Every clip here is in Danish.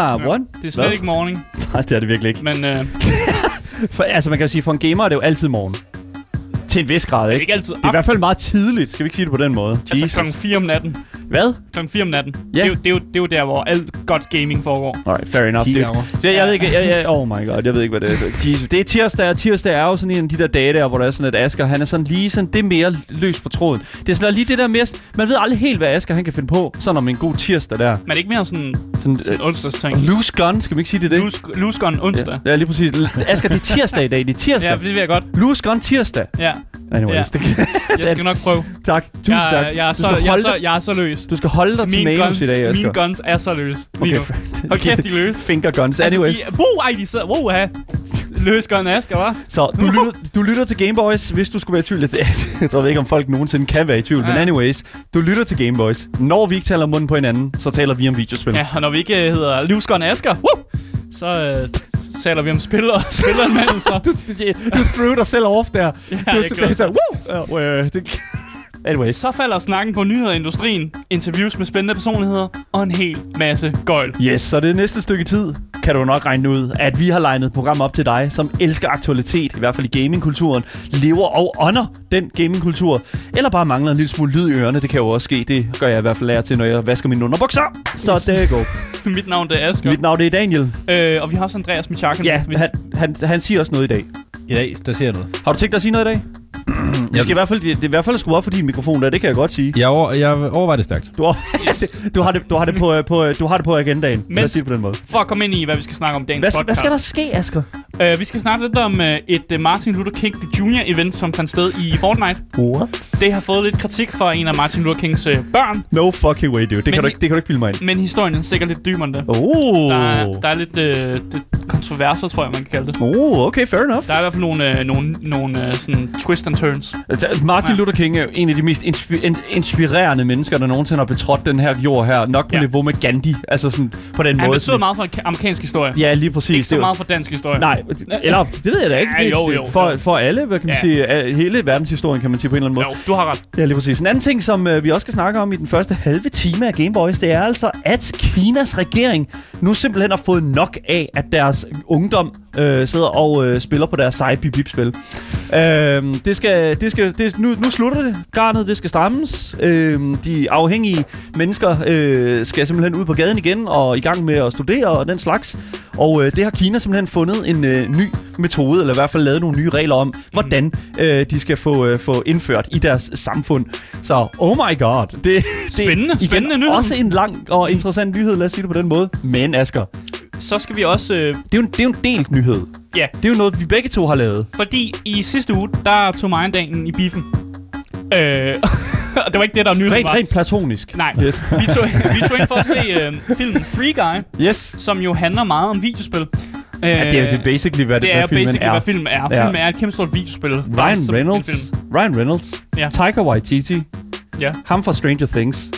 Ja. grandpa. What? Det er slet ikke morning, Nej, det er det virkelig ikke. men øh, det For, altså, man kan jo sige, for en gamer er det jo altid morgen. Til en vis grad, er ikke? ikke altid Det er i hvert fald meget tidligt. Skal vi ikke sige det på den måde? Altså klokken 4 om natten. Hvad? Klokken 4 om natten. Ja. Det, er jo, det, er jo, det er jo der, hvor alt godt gaming foregår. Alright, fair enough. Det, over. det, jeg ved ikke, jeg, jeg, oh my god, jeg ved ikke, hvad det er. Jesus. Det er tirsdag, og tirsdag er jo sådan en af de der dage der, hvor der er sådan, at Asger, han er sådan lige sådan, det er mere løs på tråden. Det er sådan lige det der mere, man ved aldrig helt, hvad Asger han kan finde på, sådan om en god tirsdag der. Men er det ikke mere sådan, Sådan, sådan øh, onsdagsting? loose gun, skal vi ikke sige det? det? Loose, loose gun onsdag. Ja, ja, lige præcis. Asger, det er tirsdag i dag, det er tirsdag. Ja, det vil jeg godt. Loose gun tirsdag. Ja, Anyways, Ja. det, jeg skal nok prøve. tak. Tusind Jeg, tak. jeg, er Du så, jeg, er så, jeg er så løs. Du skal holde dig til Mine manus guns, i dag, Asger. mine guns er så løs. Okay. Hold kæft, de løs. Finger guns. Anyways. Altså, de, wow, ej, de sidder, wow, ha. Løs gun Asger, hva'? Så du lytter, du lytter til Gameboys, hvis du skulle være i tvivl. Jeg, jeg tror ikke, om folk nogensinde kan være i tvivl. Ja. Men anyways, du lytter til Gameboys. Når vi ikke taler munden på hinanden, så taler vi om videospil. Ja, og når vi ikke øh, hedder Loose gun Asger, woo, så øh, taler vi om spil og spilanmeldelser. Du, du threw dig selv off der. Ja, du, jeg du, gjorde du, så, Woo! Øh, det, anyways. Så falder snakken på nyheder i industrien, interviews med spændende personligheder og en hel masse gøjl. Yes, så det næste stykke tid kan du nok regne ud, at vi har legnet et program op til dig, som elsker aktualitet, i hvert fald i gamingkulturen, lever og ånder den gamingkultur, eller bare mangler en lille smule lyd i ørerne, det kan jo også ske. Det gør jeg i hvert fald lære til, når jeg vasker mine underbukser. Så det går. Mit navn det er Asger, Mit navn det er Daniel. øh, og vi har også Andreas Michakken. Ja, han, han, han siger også noget i dag. I dag, der ser jeg noget. Har du tænkt dig at sige noget i dag? Jeg skal i hvert fald, det, det er i hvert fald skruet op for din mikrofon der, det kan jeg godt sige. Jeg, over, jeg overvejer det stærkt. Du har, du har, det, du har, det, på, øh, på, øh, du har det på agendaen. Men- Lad os sige det på den måde. For at komme ind i, hvad vi skal snakke om i dagens Hvad skal, hvad podcast. skal der ske, Asger? Uh, vi skal snakke lidt om uh, et uh, Martin Luther King Jr. event, som fandt sted i Fortnite. What? Det har fået lidt kritik fra en af Martin Luther Kings uh, børn, No fucking way, dude. Det, kan du, ikke, det kan du ikke bilde mig ind. men historien er sikkert lidt dybere end det. Oh. Der, er, der er lidt uh, kontroverser, tror jeg, man kan kalde det. Oh, okay, fair enough. Der er i hvert fald nogle, uh, nogle, nogle uh, sådan twist and turns. Altså, Martin Ja. Luther King er jo en af de mest inspi- in- inspirerende mennesker, der nogensinde har betrådt den her jord her. Nok på Ja. niveau med Gandhi. Altså sådan på den Han måde. betyder meget for ka- amerikansk historie. Ja, lige præcis. Ikke så er meget for dansk historie. Nej, eller det ved jeg da ikke. Ja, Det jo, jo, for, jo. for alle, hvad kan man Ja. sige, hele verdenshistorien, kan man sige på en eller anden måde. Jo, du har ret. Ja, lige præcis. En anden ting, som øh, vi også skal snakke om i den første halve time af Gameboys, det er altså, at Kinas regering nu simpelthen har fået nok af, at deres ungdom øh, sidder og øh, spiller på deres seje bip spil øh, Det skal, det skal, det, nu, nu slutter det. Garnet, det skal strammes. Øh, de afhængige mennesker øh, skal simpelthen ud på gaden igen og i gang med at studere og den slags. Og øh, det har Kina simpelthen fundet en øh, ny metode, eller i hvert fald lavet nogle nye regler om, hvordan øh, de skal få, øh, få indført i deres samfund. Så, oh my god. Det, det Spændende, igen, spændende nyhed. Også en lang og interessant nyhed, lad os sige det på den måde. Men Asger, Så skal vi også... Øh, det er jo, en- det er jo en delt nyhed. ja, Det er jo noget, vi begge to har lavet. fordi i sidste uge, der tog mig en dagen i biffen. Øh, og det var ikke det, der var nyheden Rent, rent platonisk. Nej, Yes. vi, tog, vi tog ind for at se øh, filmen Free Guy, Yes. som jo handler meget om videospil. Øh, Ja, det er jo det er basically, hvad, det hvad er filmen basically, er. hvad filmen er. Ja. Filmen er et kæmpe stort videospil. Ryan Reynolds. Ryan Reynolds. Ja. Taika Waititi. Ja, Ham fra Stranger Things.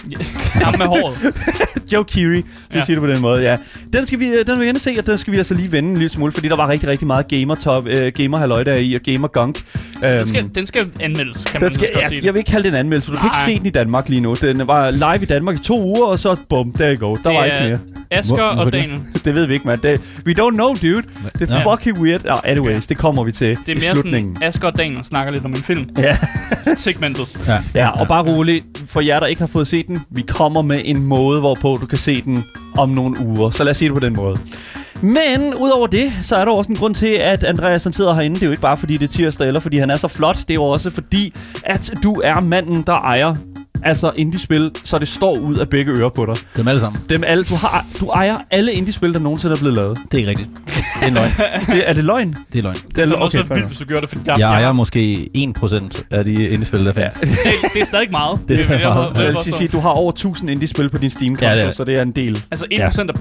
ham med håret. Joe Keery, så ja. Ja. sige det på den måde, ja. Den skal vi, øh, den vil jeg gerne se, og den skal vi altså lige vende en lille smule, fordi der var rigtig, rigtig meget gamer top, øh, gamer halløj der i, og gamer gunk. Så den, skal, den skal anmeldes, kan man den skal, skal jeg, sige. jeg vil ikke kalde det en anmeldelse, for du kan ikke Nej. se den i Danmark lige nu. Den var live i Danmark i to uger, og så bum, there you go. Der var Det ikke er mere. Asger Hvor- og det? Daniel. Det ved vi ikke, mand. Det, we don't know, dude. Det er Ja. fucking weird. Oh, anyways, det kommer vi til Det er i mere slutningen. sådan, Asger og Daniel snakker lidt om en film. Ja. Segmentet. Ja. Ja, og bare roligt, for jer, der ikke har fået set den, vi kommer med en måde, hvorpå du kan se den om nogle uger. Så lad os sige det på den måde. Men udover det, så er der også en grund til, at Andreas han sidder herinde. Det er jo ikke bare, fordi det er tirsdag, eller fordi han er så flot. Det er jo også fordi, at du er manden, der ejer altså indie-spil, så det står ud af begge ører på dig. Dem alle sammen. Dem alle, du, har, du ejer alle indie-spil, der nogensinde er blevet lavet. Det er ikke rigtigt. Det er løgn. Det, er det løgn? Det er løgn. Det er, Det er også fair vildt, hvis du gør det, fordi der, Jeg ejer måske 1% af de indie-spil, der findes. det, det er stadig meget. Det er stadig jeg- jeg- meget. jeg- Jeg jeg vil sige, du har over 1000 indie-spil på din Steam-konto, Ja, det er så det er en del. Altså 1% af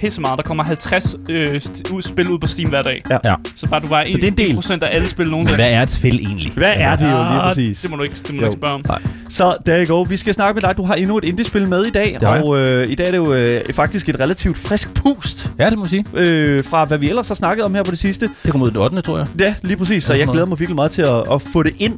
pisse meget. Der kommer 50 øh, spil ud på Steam hver dag. Ja. Ja. Så bare du var Så det er en del. 1% af alle spil nogensinde. hvad er et spil egentlig? Hvad er det jo lige Ah, præcis? Det må du ikke, det må Jo. du ikke spørge om. Så there you go. Vi skal snakke med dig. Du har endnu et indie-spil med i dag. Det og øh, i dag er det jo øh, faktisk et relativt frisk pust Ja, det må jeg sige. øh, fra, hvad vi ellers har snakket om her på det sidste. Det kommer ud den 8. tror jeg. Ja, lige præcis. Så jeg glæder mig virkelig meget til at, at få det ind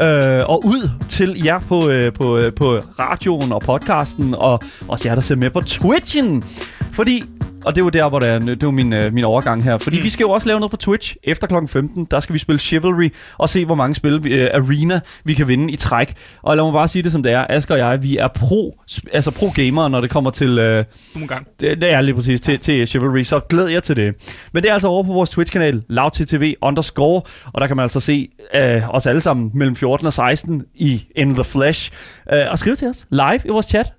øh, og ud til jer på, øh, på, øh, på radioen og podcasten, og også jer, der ser med på Twitchen. Fordi, og det jo der, hvor det er, det jo min, øh, min overgang her. Fordi mm. vi skal jo også lave noget på Twitch efter kl. 15. Der skal vi spille Chivalry og se, hvor mange spil øh, Arena vi kan vinde i træk. Og lad mig bare sige det, som det er. Asger og jeg, vi er pro, altså pro gamere, når det kommer til... Øh, Nogle gange. det, det er lige præcis til, til Chivalry, så glæd jer til det. Men det er altså over på vores Twitch-kanal, lavttv underscore, og der kan man altså se øh, os alle sammen mellem 14 og 16 i In The Flesh. Øh, og skriv til os live i vores chat.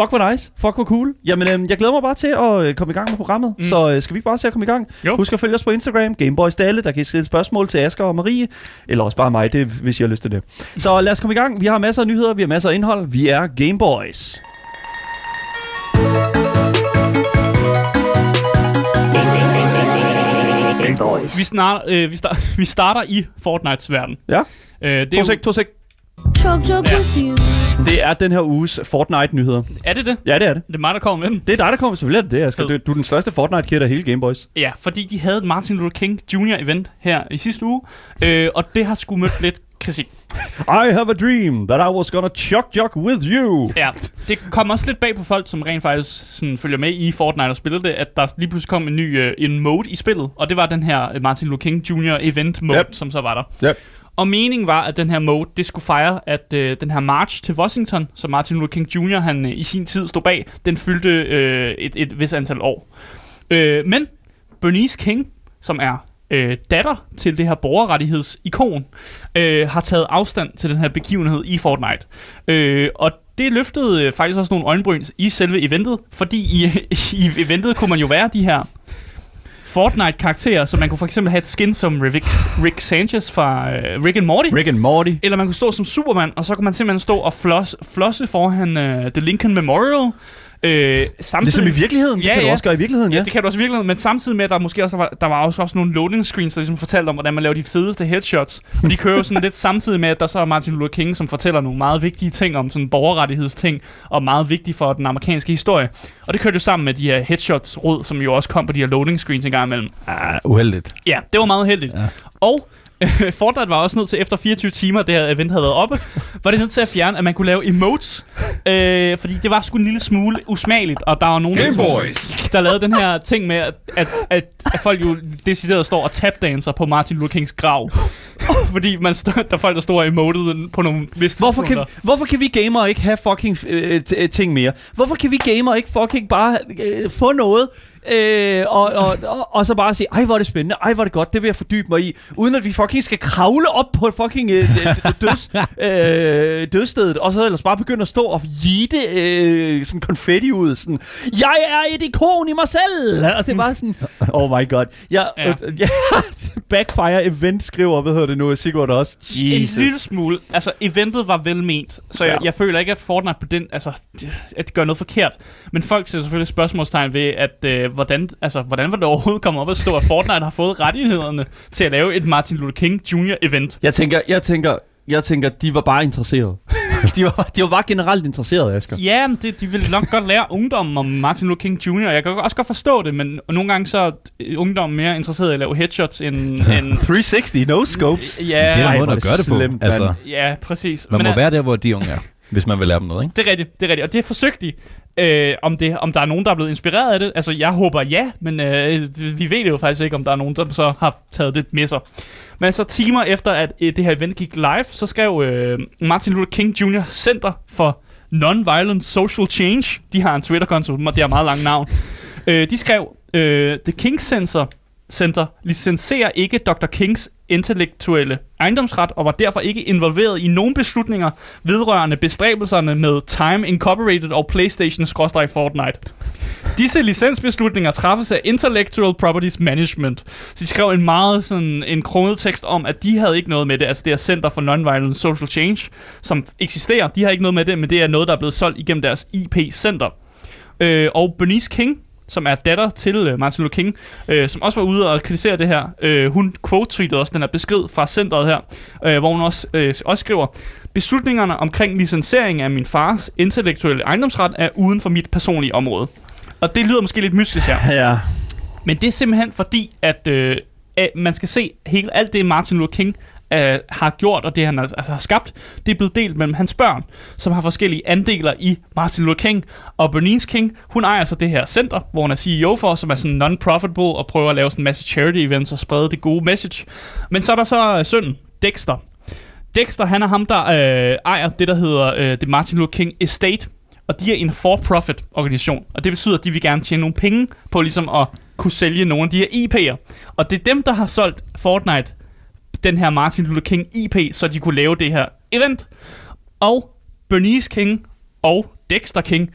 Fuck, hvor nice. Fuck, hvor cool. Jamen, øh, jeg glæder mig bare til at øh, komme i gang med programmet. Mm. Så øh, skal vi ikke bare se at komme i gang? Jo. Husk at følge os på Instagram, Gameboys Dalle. Der kan I stille spørgsmål til Asger og Marie. Eller også bare mig, det, hvis I har lyst til det. Så lad os komme i gang. Vi har masser af nyheder, vi har masser af indhold. Vi er Gameboys. Vi, snart, øh, vi, start, vi starter i Fortnites verden. Ja. Øh, det er, To sek, to sek. Chug Ja. with you. Det er den her uges Fortnite-nyheder. er det det? Ja, det er det. Det er mig, der kommer med den. Det er dig, der kommer selvfølgelig er det, Asger. Fed. Du, du er den største Fortnite-kid af hele Gameboys. Ja, fordi de havde et Martin Luther King Jr. event her i sidste uge, øh, og det har sgu mødt lidt kritik. I have a dream that I was gonna chuck chuck with you. Ja, det kom også lidt bag på folk, som rent faktisk sådan, følger med i Fortnite og spiller det, at der lige pludselig kom en ny øh, en mode i spillet, og det var den her øh, Martin Luther King Jr. event mode, yep. som så var der. Yep. Og meningen var, at den her mode, det skulle fejre, at øh, den her march til Washington, som Martin Luther King Jr. han øh, i sin tid stod bag, den fyldte øh, et, et vis antal år. Øh, men Bernice King, som er øh, datter til det her borgerrettighedsikon, øh, har taget afstand til den her begivenhed i Fortnite. Øh, og det løftede øh, faktisk også nogle øjenbryn i selve eventet, fordi i, i eventet kunne man jo være de her Fortnite-karakterer, så man kunne for eksempel have et skin som Rick, Rick Sanchez fra øh, Rick and Morty. Rick and Morty. Eller man kunne stå som Superman, og så kunne man simpelthen stå og floss, flosse foran uh, The Lincoln Memorial. Øh, samtidig, Ligesom i virkeligheden. Det Ja, kan du også gøre i virkeligheden, ja. Ja, det kan du også virkelig, men samtidig med, at der måske også var, der var også, også nogle loading screens, der ligesom fortalte om, hvordan man laver de fedeste headshots. Og de kører jo sådan lidt samtidig med, at der så er Martin Luther King, som fortæller nogle meget vigtige ting om sådan borgerrettighedsting, og meget vigtige for den amerikanske historie. Og det kørte jo sammen med de her headshots råd, som jo også kom på de her loading screens en gang imellem. Ah, uheldigt. Ja, det var meget heldigt. Ja. Og Fortnite var også nødt til, efter 24 timer, det her event havde været oppe, var det nødt til at fjerne, at man kunne lave emotes. Øh, fordi det var sgu en lille smule usmageligt, og der var nogen, der, der lavede den her ting med, at, at, at, at folk jo decideret står og tapdancer på Martin Luther Kings grav. fordi man stod, der er folk, der står og emoted på nogle visse Hvorfor kan, tidspunkter. hvorfor kan vi gamere ikke have fucking øh, t- øh, ting mere? Hvorfor kan vi gamere ikke fucking bare øh, få noget, øh, og, og, og, og så bare sige, ej hvor er det spændende, ej hvor er det godt, det vil jeg fordybe mig i, uden at vi fucking skal kravle op på fucking øh, døds, øh, dødsstedet, og så ellers bare begynde at stå og jite øh, sådan konfetti ud, sådan, jeg er et ikon i mig selv! Og det er bare sådan, oh my god. Jeg, Ja. øh, ja, Backfire Event skriver, hvad hedder det nu, Sigurd også. En lille smule. Altså, eventet var velment, så jeg, Ja. jeg føler ikke, at Fortnite på den, altså, at det gør noget forkert. Men folk ser selvfølgelig spørgsmålstegn ved, at øh, hvordan, altså, hvordan var det overhovedet kommet op at stå, at Fortnite har fået rettighederne til at lave et Martin Luther King Jr. event. Jeg tænker, jeg tænker, jeg tænker, de var bare interesserede. de, var, de var bare generelt interesserede, Asger. Ja, men det, de vil nok godt lære ungdommen om Martin Luther King Jr. Jeg kan også godt forstå det, men nogle gange så er ungdommen mere interesseret i at lave headshots end... end 360, no scopes. ja, det er måden at gøre det på. slemt, altså, ja, præcis. man Men, må øh, være der, hvor de unge er, hvis man vil lære dem noget, ikke? Det er rigtigt, det er rigtigt. Og det er forsøgt de. Øh, om, det, om der er nogen, der er blevet inspireret af det. Altså, jeg håber ja, men øh, vi ved det jo faktisk ikke, om der er nogen, der så har taget det med sig. Men så timer efter, at øh, det her event gik live, så skrev øh, Martin Luther King Jr. Center for Nonviolent Social Change. De har en Twitter-konto, det har meget lang navn. Øh, de skrev, øh, The King Center, Center licenserer ikke Dr. Kings intellektuelle ejendomsret og var derfor ikke involveret i nogen beslutninger vedrørende bestræbelserne med Time Incorporated og PlayStation-Fortnite. Disse licensbeslutninger træffes af Intellectual Properties Management. Så de skrev en meget sådan en kronet tekst om, at de havde ikke noget med det. Altså det er Center for Nonviolent Social Change, som eksisterer. De har ikke noget med det, men det er noget, der er blevet solgt igennem deres IP-center. Øh, og Bernice King som er datter til øh, Martin Luther King, øh, som også var ude og kritisere det her. Øh, hun quote-tweetede også den her besked fra centret her, øh, hvor hun også, øh, også skriver, Beslutningerne omkring licensering af min fars intellektuelle ejendomsret er uden for mit personlige område. Og det lyder måske lidt mystisk her. Ja. Men det er simpelthen fordi, at, øh, at man skal se hele alt det, Martin Luther King øh, har gjort, og det han altså, altså, har skabt, det er blevet delt mellem hans børn, som har forskellige andeler i Martin Luther King. Og Bernice King, hun ejer så det her center, hvor hun er CEO for, som er sådan non-profitable, og prøver at lave sådan en masse charity events og sprede det gode message. Men så er der så øh, sønnen, Dexter. Dexter, han er ham, der øh, ejer det, der hedder øh, det Martin Luther King Estate, og de er en for-profit organisation, og det betyder, at de vil gerne tjene nogle penge på ligesom at kunne sælge nogle af de her IP'er. Og det er dem, der har solgt Fortnite den her Martin Luther King IP, så de kunne lave det her event. Og Bernice King og Dexter King,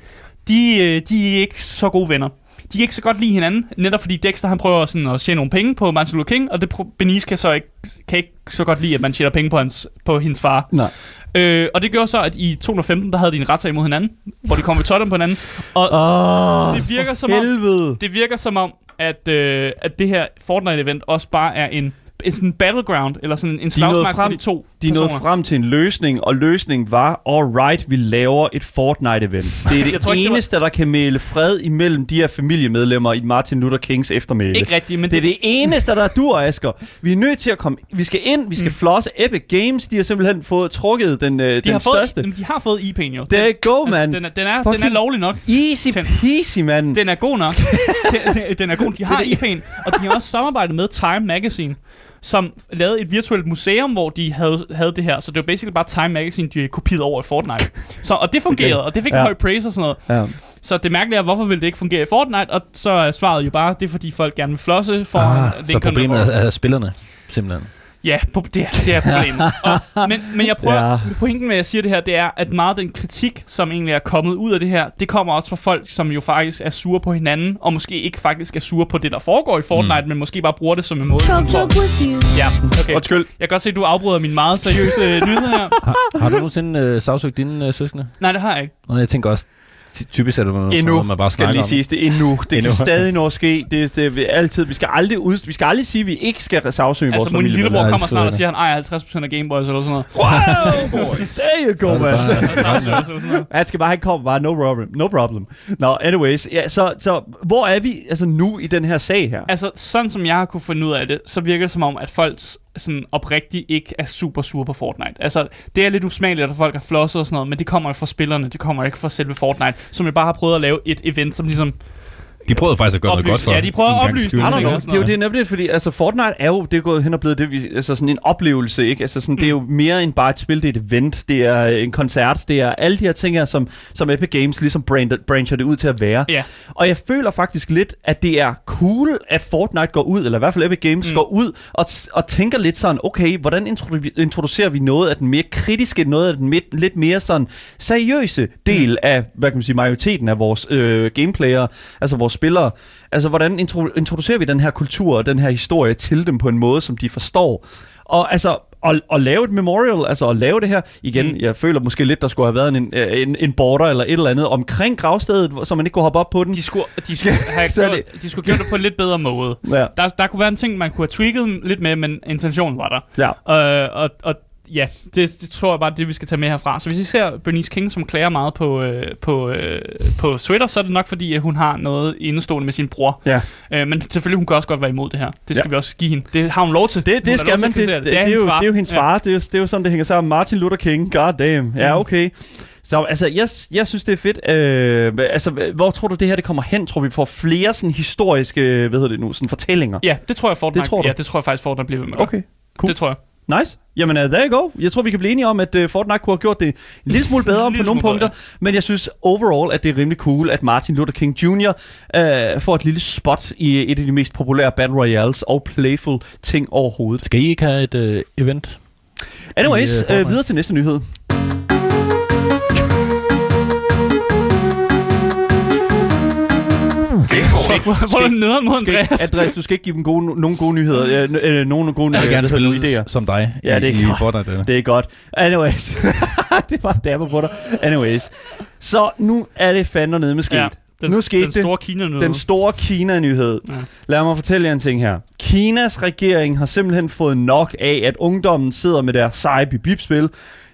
de, øh, de er ikke så gode venner. De kan ikke så godt lide hinanden, netop fordi Dexter han prøver sådan at tjene nogle penge på Martin Luther King, og det Bernice kan så ikke, kan ikke så godt lide, at man tjener penge på, hans, på hendes far. Nej. Øh, og det gjorde så, at i 2015, der havde de en retssag imod hinanden, hvor de kom ved Tottenham på hinanden. Og Åh, det virker som om, helvede. det virker som om, at, øh, at det her Fortnite-event også bare er en, en sådan battleground, eller sådan en slagsmark for de to De nåede frem til en løsning, og løsningen var, alright, vi laver et Fortnite-event. Det er det tror det var- eneste, der kan male fred imellem de her familiemedlemmer i Martin Luther Kings eftermæle. Ikke rigtigt, men Det er det eneste, der dur, Asger. Vi er nødt til at komme... Vi skal ind, vi skal mm. flosse. Epic Games, de har simpelthen fået trukket den, øh, de den har fået, største. jamen, de har fået IP'en jo. There you go, altså, man. den, er, den, er, den er lovlig nok. Easy Den- peasy, mand. Den er god nok. den, den er god. De har Det IP'en, og de har også samarbejdet med Time Magazine, som lavede et virtuelt museum, hvor de havde, havde det her. Så det var basically bare Time Magazine, de kopierede over i Fortnite. Så, og det fungerede, Okay. og det fik Ja. ja. høj praise og sådan noget. Ja. Så det mærkelige er, hvorfor vil det ikke fungere i Fortnite? Og så er svaret jo bare, det er fordi folk gerne vil flosse for Ah, så problemet er, er spillerne, simpelthen. Ja, på, det, er- det er problemet. og, men, men jeg prøver, Ja. pointen med, at jeg siger det her, det er, at meget af den kritik, som egentlig er kommet ud af det her, det kommer også fra folk, som jo faktisk er sure på hinanden, og måske ikke faktisk er sure på det, der foregår i Fortnite, mm. men måske bare bruger det som en måde, som chug with you. Ja, okay. Undskyld. Jeg kan godt se, at du afbryder min meget seriøse øh, nyhed her. Har, har du nogensinde øh, sagsøgt dine øh, søskende? Nej, det har jeg ikke. Og jeg tænker også, typisk er det noget, Endnu, noget, man bare skal det lige om. siges. Det er endnu. Det Endnu. kan stadig nå ske. Det, det er altid. Vi skal aldrig, ud, vi skal aldrig sige, at vi ikke skal sagsøge vores Altså, min familie. lillebror kommer snart og det- siger, at han ejer 50% af Gameboys eller sådan noget. Wow! There you go, er det man. Han skal bare, han kommer bare, no problem. No problem. Nå, anyways. Ja, så, så hvor er vi altså nu i den her sag her? Altså, sådan som jeg har kunne finde ud af det, så virker det som om, at folk s- sådan oprigtigt ikke er super sur på Fortnite. Altså, det er lidt usmageligt, at folk har flosset og sådan noget, men det kommer jo fra spillerne, det kommer ikke fra selve Fortnite, som jeg bare har prøvet at lave et event, som ligesom... De prøvede faktisk at gøre noget Oplyse- godt for ja, de prøver at oplyse skyld, sådan Det er jo noget. det nemlig, fordi altså, Fortnite er jo det er gået hen og blevet det, vi, altså sådan en oplevelse, ikke? Altså sådan, mm. det er jo mere end bare et spil, det er et event, det er en koncert, det er alle de her ting her, som, som Epic Games ligesom brancher, brancher det ud til at være. Ja. Og jeg føler faktisk lidt, at det er cool, at Fortnite går ud, eller i hvert fald Epic Games mm. Mm. går ud og, og tænker lidt sådan, okay, hvordan introdu- introducerer vi noget af den mere kritiske, noget af den lidt, lidt mere sådan seriøse del mm. af, hvad kan man sige, majoriteten af vores øh, gameplayer, altså vores spillere. Altså, hvordan intro- introducerer vi den her kultur og den her historie til dem på en måde, som de forstår? Og altså, at, at lave et memorial, altså at lave det her, igen, mm. Jeg føler måske lidt, der skulle have været en, en, en border eller et eller andet omkring gravstedet, så man ikke kunne hoppe op på den. De skulle, de skulle, have gjort, de skulle gjort det på en lidt bedre måde. Ja, Der, der kunne være en ting, man kunne have tweaked lidt med, men intentionen var der. ja. Øh, og, og ja, det, det tror jeg bare, det vi skal tage med herfra. Så hvis I ser Bernice King, som klager meget på, øh, på, øh, på Twitter, så er det nok fordi, at hun har noget indestående med sin bror. Ja. Øh, men selvfølgelig, hun kan også godt være imod det her. Det skal Ja. vi også give hende. Det har hun lov til. Det, det skal man. Det, det, det, er hendes jo, far. det er jo hendes far. Det er jo, det er jo sådan, det hænger sammen. Martin Luther King. God damn. Ja, Mhm. okay. Så altså, jeg, jeg synes, det er fedt. Øh, altså, hvor tror du, det her det kommer hen? Tror vi får flere sådan historiske, hvad hedder det nu, sådan fortællinger? Ja, det tror jeg, Fortnite. Det tror du? Ja, det tror jeg faktisk, Fortnite bliver ved med. Okay. cool. Det tror jeg. Nice. Jamen, uh, there you go. Jeg tror, vi kan blive enige om, at uh, Fortnite kunne have gjort det en lille smule bedre En på lille nogle punkter. Men jeg synes overall, at det er rimelig cool, at Martin Luther King Jr. Uh, får et lille spot i et af de mest populære Battle Royales og playful ting overhovedet. Skal I ikke have et øh, event? Anyways, I, uh, Fortnite. videre til næste nyhed. Fuck, hvor, hvor er nederen mod Du skal, Andreas? Andreas, du skal ikke give dem gode, nogen gode nyheder. Øh, n- øh, nogen gode Jeg vil øh, gerne spille idéer. som dig Ja, det er i. Fortnite. Det er godt. Anyways. det var dapper på dig. Anyways. Så nu er det fandme nede med sket. Ja. Den, Nu skete den det. store kina nu. Den store Kina-nyhed. Ja. Ja. Lad mig fortælle jer en ting her. Kinas regering har simpelthen fået nok af, at ungdommen sidder med deres seje bip-spil.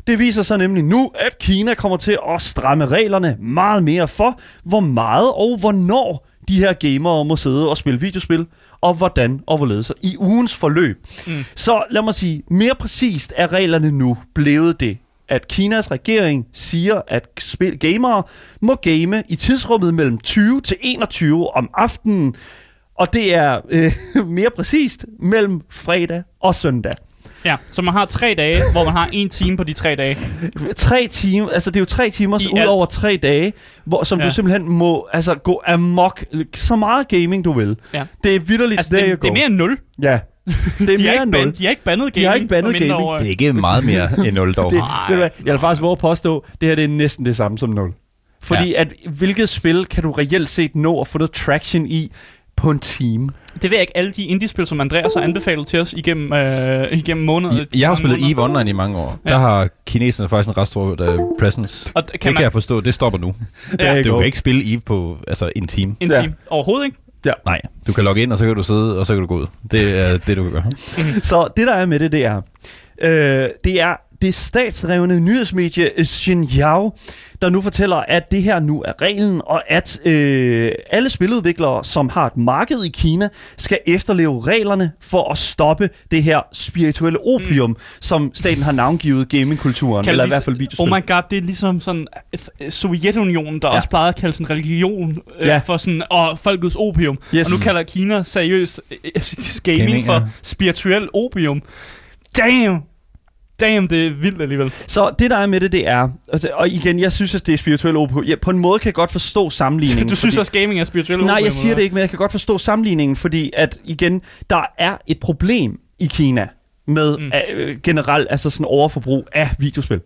Det viser sig nemlig nu, at Kina kommer til at stramme reglerne meget mere for, hvor meget og hvornår de her gamere må sidde og spille videospil, og hvordan og hvorledes i ugens forløb. Mm. Så lad mig sige, mere præcist er reglerne nu blevet det, at Kinas regering siger, at spil gamere må game i tidsrummet mellem 20 til 21 om aftenen, og det er øh, mere præcist mellem fredag og søndag. Ja, så man har tre dage, hvor man har en time på de tre dage. Tre timer, altså det er jo tre timer ud alt. over tre dage, hvor, som Ja. du simpelthen må altså, gå amok, så meget gaming du vil. Ja. Det er vidderligt, Altså, det, you det er mere end 0. Ja, det er De mere ikke end ban, nul. de har ikke bandet De gaming. har ikke bandet gaming. mindreårige. Det er ikke meget mere end 0 dog. Det, Nej. ved du hvad, jeg vil faktisk våge at påstå, det her det er næsten det samme som 0. Fordi ja. at, hvilket spil kan du reelt set nå at få noget traction i på en time? Det ved jeg ikke. Alle de indie-spil, som Andreas har anbefalet til os igennem, øh, igennem måneder. Jeg, jeg har spillet EVE Online i mange år. Ja. Der har kineserne faktisk en ret stor uh, presence. Og d- Det kan kan man jeg forstå, det stopper nu. Ja, er Du kan ikke spille EVE på altså, en time. en Ja. time. Overhovedet ikke. Nej, du kan logge ind, og så kan du sidde, og så kan du gå ud. Det er det, du kan gøre. Så det, der er med det, det er, øh, det er det statsrevne nyhedsmedie Xinjiao, der nu fortæller, at det her nu er reglen, og at øh, alle spiludviklere, som har et marked i Kina, skal efterleve reglerne for at stoppe det her spirituelle opium, mm. som staten har navngivet gamingkulturen, eller i hvert fald videospil. Oh my god, det er ligesom sådan øh, Sovjetunionen, der ja. Også plejede at kalde sådan religion øh, Ja. for sådan, og folkets opium. Yes. Og nu kalder Kina seriøst øh, øh, gaming, Gaming, for ja. spirituel opium. Damn! Damn, det er vildt alligevel. Så det, der er med det, det er... Altså, og igen, jeg synes, at det er spirituel opium. Ja, på en måde kan jeg godt forstå sammenligningen. Du synes fordi- også, gaming er spirituel opium? Nej, jeg siger det ikke, men jeg kan godt forstå sammenligningen, fordi at igen, der er et problem i Kina med mm. øh, generelt altså sådan overforbrug af videospil.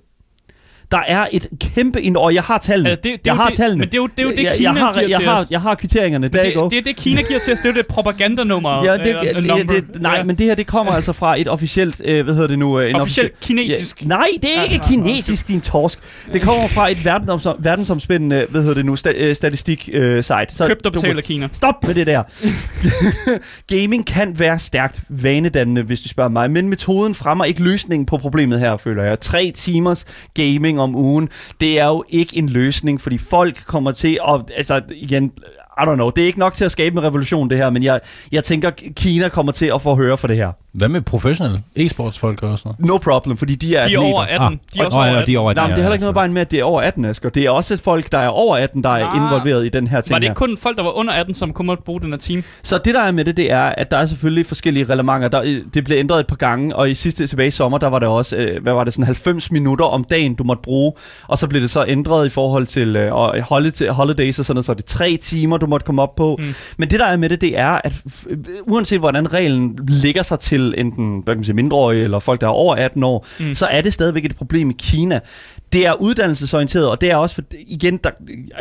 Der er et kæmpe ind og jeg har tallene. Altså, det- det jeg har det- tallene. men det er jo- det er jo det, jeg, Kina jeg har, giver jeg til har, os. jeg har kvitteringerne. Hvad? go. Det, det er det, Kina giver til os. Det er jo det propagandanummer. Ja, det, eller det, det, det, nej, Ja. men det her, det kommer altså fra et officielt, øh, hvad hedder det nu? Øh, en Officielt kinesisk. Ja, nej, det er ikke ah, kinesisk, din torsk. Det kommer fra et verdensom, verdensomspændende, hvad hedder det nu, sta, øh, statistik øh, site. Så Købt og betalt af Kina. Stop med det der. Gaming kan være stærkt vanedannende, hvis du spørger mig, men metoden fremmer ikke løsningen på problemet her, føler jeg. Tre timers gaming om ugen, det er jo ikke en løsning, fordi folk kommer til at, altså igen, I don't know, det er ikke nok til at skabe en revolution det her, men jeg, jeg tænker, Kina kommer til at få høre for det her. Hvad med professionelle e-sportsfolk og sådan noget? No problem, fordi de er De er atleter. over 18. De er også Nå, over ja, 18. de er over 18. Nej, men det er heller ikke noget ja, bare med, at det er over 18, Asger. Det er også folk, der er over 18, der er Ah. involveret i den her ting Var det her. ikke kun folk, der var under 18, som kunne måtte bruge den her team? Så det der er med det, det er, at der er selvfølgelig forskellige reglementer. Der, det blev ændret et par gange, og i sidste tilbage i sommer, der var det også, øh, hvad var det, sådan 90 minutter om dagen, du måtte bruge. Og så blev det så ændret i forhold til øh, og holiday, holidays og sådan noget, så er det tre timer, du måtte komme op på. Mm. Men det der er med det, det er, at øh, uanset hvordan reglen ligger sig til enten hvad kan man sige, mindreårige eller folk, der er over 18 år, Mm. så er det stadigvæk et problem i Kina. Det er uddannelsesorienteret, og det er også, for, igen, der,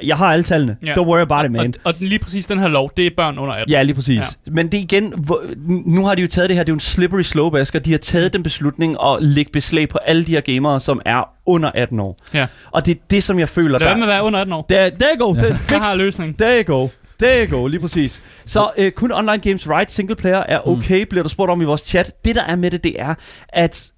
jeg har alle tallene. Ja. Don't worry about it, man. Og, og lige præcis den her lov, det er børn under 18. Ja, lige præcis. Ja. Men det er igen, hvor, nu har de jo taget det her, det er jo en slippery slope, Asger. De har taget den beslutning at lægge beslag på alle de her gamere, som er under 18 år. Ja. Og det er det, som jeg føler, Lad der... være med at være under 18 år. Der, there you go. Ja. Jeg har Fixed. løsningen. There you go. There you go, lige præcis. Så øh, kun online games right, single player er okay, mm. bliver der spurgt om i vores chat. Det, der er med det, det er, at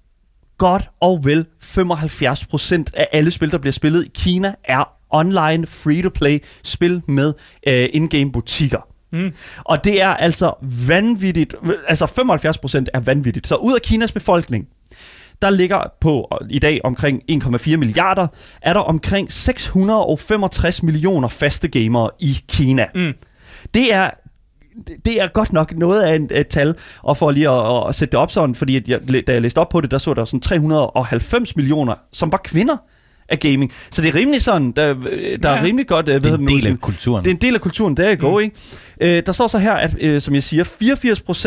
godt og vel 75% af alle spil, der bliver spillet i Kina, er online free-to-play spil med øh, in-game butikker. Mm. Og det er altså vanvittigt. Altså 75% er vanvittigt. Så ud af Kinas befolkning, der ligger på i dag omkring 1,4 milliarder, er der omkring 665 millioner faste gamere i Kina. Mm. Det er det er godt nok noget af en, et tal, og for lige at, at sætte det op sådan, fordi at jeg, da jeg læste op på det, der så der sådan 390 millioner, som var kvinder af gaming. Så det er rimelig sådan, der, der Ja. er rimelig godt... øh, Det hvad er en det del af kulturen. det er en del af kulturen, der er go, mm. ikke? Øh, der står så her, at øh, som jeg siger,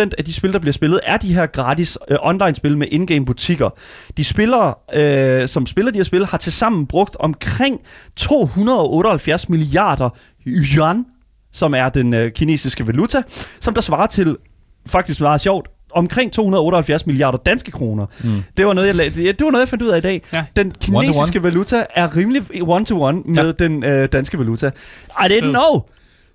84% af de spil, der bliver spillet, er de her gratis øh, online-spil med in-game butikker. De spillere, øh, som spiller de her spil, har tilsammen brugt omkring 278 milliarder yuan, som er den øh, kinesiske valuta, som der svarer til, faktisk meget sjovt, omkring 278 milliarder danske kroner. Mm. Det var noget, jeg, det, var noget, jeg fandt ud af i dag. Ja. Den kinesiske valuta er rimelig one-to-one med Ja. den øh, danske valuta. I didn't know.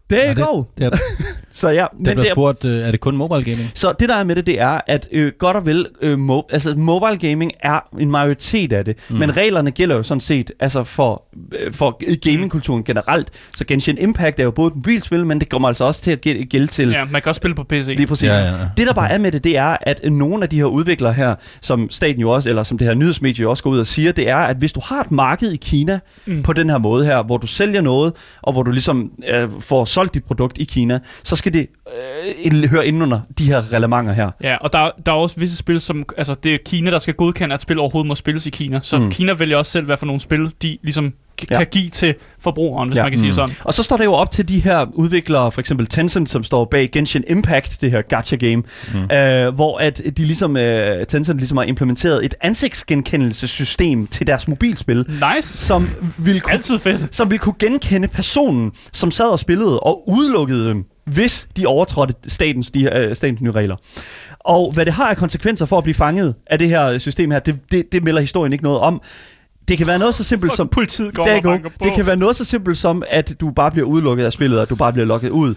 There you go. Det, det, Så ja, det men bliver det er, spurgt, øh, er det kun mobile gaming? så det der er med det, det er, at øh, godt og vel, øh, mo- altså mobile gaming er en majoritet af det, mm. men reglerne gælder jo sådan set altså for, øh, for gamingkulturen generelt. Så Genshin Impact er jo både et mobilspil, men det kommer altså også til at gæ- gælde til Ja, man kan også spille på PC. Lige præcis. Ja, ja, ja. Det der bare er med det, det er, at nogle af de her udviklere her, som staten jo også, eller som det her nyhedsmedie jo også går ud og siger, det er, at hvis du har et marked i Kina mm. på den her måde her, hvor du sælger noget, og hvor du ligesom øh, får solgt dit produkt i Kina, så skal det øh, høre ind under de her relevanter her. Ja, og der, der er også visse spil, som... Altså, det er Kina, der skal godkende, at spil overhovedet må spilles i Kina. Så Mm. Kina vælger også selv, hvad for nogle spil, de ligesom k- Ja. kan give til forbrugeren, hvis ja. man kan sige Mm. sådan. Og så står det jo op til de her udviklere, for eksempel Tencent, som står bag Genshin Impact, det her gacha game, mm. øh, hvor at de ligesom, øh, Tencent ligesom har implementeret et ansigtsgenkendelsessystem til deres mobilspil, Nice. som ville kunne Altid fedt. som ville kunne genkende personen, som sad og spillede, og udelukkede dem, hvis de overtrådte statens, de, øh, statens nye regler. Og hvad det har af konsekvenser for at blive fanget af det her system her, det, det, det melder historien ikke noget om. Det kan være noget så simpelt Fuck, som... politiet går Der og. Det kan være noget så simpelt som, at du bare bliver udelukket af spillet, og du bare bliver lukket ud.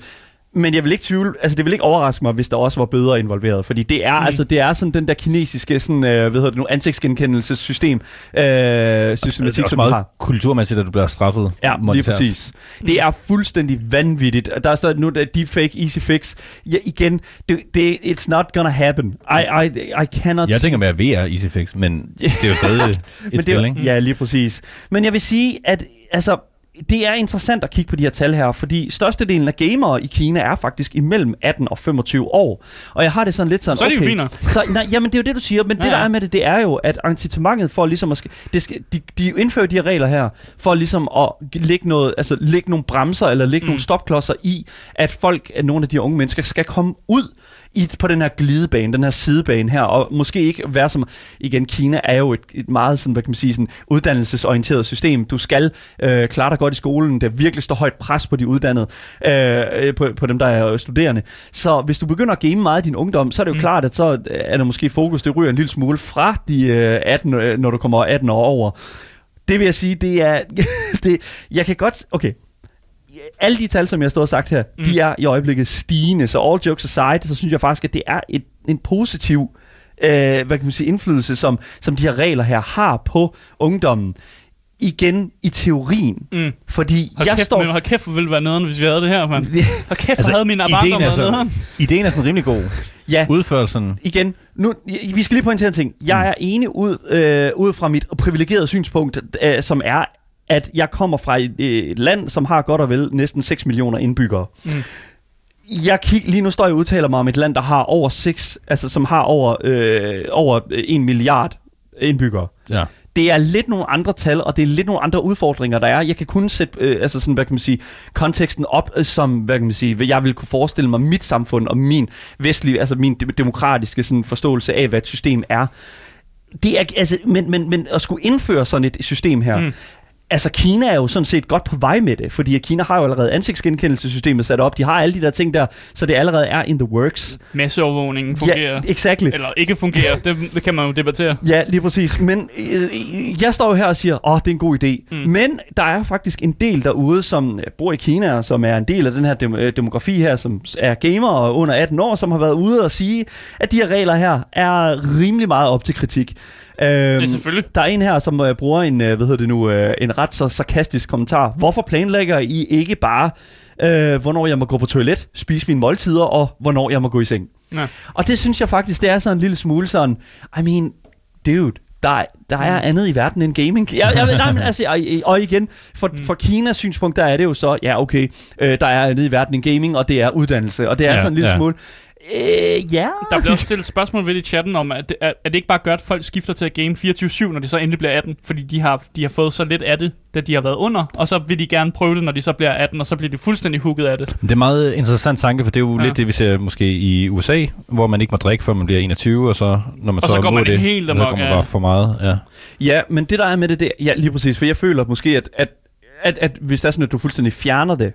Men jeg vil ikke tvivle, altså det vil ikke overraske mig, hvis der også var bøder involveret, fordi det er mm. altså det er sådan den der kinesiske sådan øh, hvad hedder det nu ansigtsgenkendelsessystem øh, systematik er som meget har. kulturmæssigt, at du bliver straffet. Ja, lige monetært. præcis. Det er fuldstændig vanvittigt. Der står nu, der er deepfake, easy fix. Ja, igen, det, det, it's not gonna happen. I, I, I cannot Jeg tænker med at VR Easy Fix, men det er jo stadig et men spil, det, ikke? er- Ja, lige præcis. Men jeg vil sige, at altså, det er interessant at kigge på de her tal her, fordi størstedelen af gamere i Kina er faktisk imellem 18 og 25 år. Og jeg har det sådan lidt sådan, Så er det jo okay, fint nok. Så, nej, jamen, det er jo det, du siger, men ja, det, der er med det, det er jo, at incitamentet for ligesom at... Det skal, de, de indfører de her regler her, for ligesom at lægge, noget, altså, lægge nogle bremser, eller lægge mm. nogle stopklodser i, at folk, at nogle af de unge mennesker, skal komme ud i, på den her glidebane, den her sidebane her, og måske ikke være som, igen, Kina er jo et, et meget sådan, hvad kan man sige, sådan uddannelsesorienteret system. Du skal øh, klare dig godt i skolen, der virkelig står højt pres på de uddannede, øh, på, på dem, der er studerende. Så hvis du begynder at game meget i din ungdom, så er det jo mm. klart, at så er der måske fokus, det ryger en lille smule fra de øh, 18, øh, når du kommer 18 år over. Det vil jeg sige, det er, det, jeg kan godt, okay, alle de tal, som jeg stået og sagt her, mm. de er i øjeblikket stigende. Så all jokes aside, så synes jeg faktisk, at det er et, en positiv øh, hvad kan man sige, indflydelse, som, som de her regler her har på ungdommen. Igen i teorien. Mm. Fordi Hold jeg kæft, står... men hold kæft, hvor ville det være nederen, hvis vi havde det her, mand. Hold kæft, altså, Altså, havde min ideen er så- nederen. Ideen er sådan rimelig god. ja, Udførelsen, igen, nu, vi skal lige pointere en ting. Jeg er enig ud, øh, ud fra mit privilegerede synspunkt, øh, som er, at jeg kommer fra et, et land, som har godt og vel næsten 6 millioner indbyggere. Mm. Jeg kig, lige nu står jeg og udtaler mig om et land, der har over 6, altså som har over, øh, over 1 milliard indbyggere. ja. Det er lidt nogle andre tal, og det er lidt nogle andre udfordringer, der er. Jeg kan kun sætte øh, altså sådan, hvad kan man sige, konteksten op, øh, som hvad kan man sige, hvad jeg vil kunne forestille mig mit samfund og min vestlige, altså min de- demokratiske sådan, forståelse af, hvad et system er. Det er altså, men, men, men at skulle indføre sådan et system her, mm. Altså, Kina er jo sådan set godt på vej med det, fordi Kina har jo allerede ansigtsgenkendelsessystemet sat op. De har alle de der ting der, så det allerede er in the works. Masseovervågningen fungerer. Ja, exactly. Eller ikke fungerer, det, det kan man jo debattere. Ja, lige præcis. Men øh, jeg står jo her og siger, åh, oh, det er en god idé. Mm. Men der er faktisk en del derude, som øh, bor i Kina, som er en del af den her dem- øh, demografi her, som er gamer og under 18 år, som har været ude og sige, at de her regler her er rimelig meget op til kritik. Øhm, Ja, selvfølgelig. der er en her, som øh, bruger en, øh, hvad hedder det nu, øh, en ret så sarkastisk kommentar. Hvorfor planlægger I ikke bare, øh, hvornår jeg må gå på toilet, spise mine måltider, og hvornår jeg må gå i seng? Ja. Og det synes jeg faktisk, det er sådan en lille smule sådan, I mean, dude, der, der er andet i verden end gaming. Jeg, jeg, nej, men altså, og, og igen, for, Mm. for Kinas synspunkt, der er det jo så, ja okay, øh, der er andet i verden end gaming, og det er uddannelse, og det er Ja, sådan en lille ja. smule, øh, ja. Der bliver også stillet spørgsmål ved det i chatten om, at det, at, at det ikke bare gør, at folk skifter til at game 24-7, når de så endelig bliver 18, fordi de har, de har fået så lidt af det, da de har været under, og så vil de gerne prøve det, når de så bliver 18, og så bliver de fuldstændig hooket af det. Det er meget interessant tanke, for det er jo ja. Lidt det, vi ser måske i USA, hvor man ikke må drikke, før man bliver 21, og så når man Og så går må man det, helt så amok, går man ja. bare for meget. Ja. Ja, men det der er med det, det ja lige præcis, for jeg føler måske, at, at, at, at hvis det er sådan, at du fuldstændig fjerner det,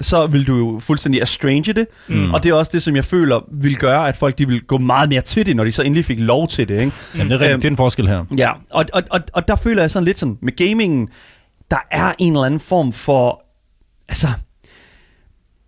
så vil du jo fuldstændig estrange det, Mm. og det er også det, som jeg føler vil gøre, at folk de vil gå meget mere til det, når de så endelig fik lov til det, ikke? Jamen, det, er, rigtigt. Øhm, det er en forskel her. Ja, og, og, og, og der føler jeg sådan lidt sådan, med gamingen, der er en eller anden form for, altså,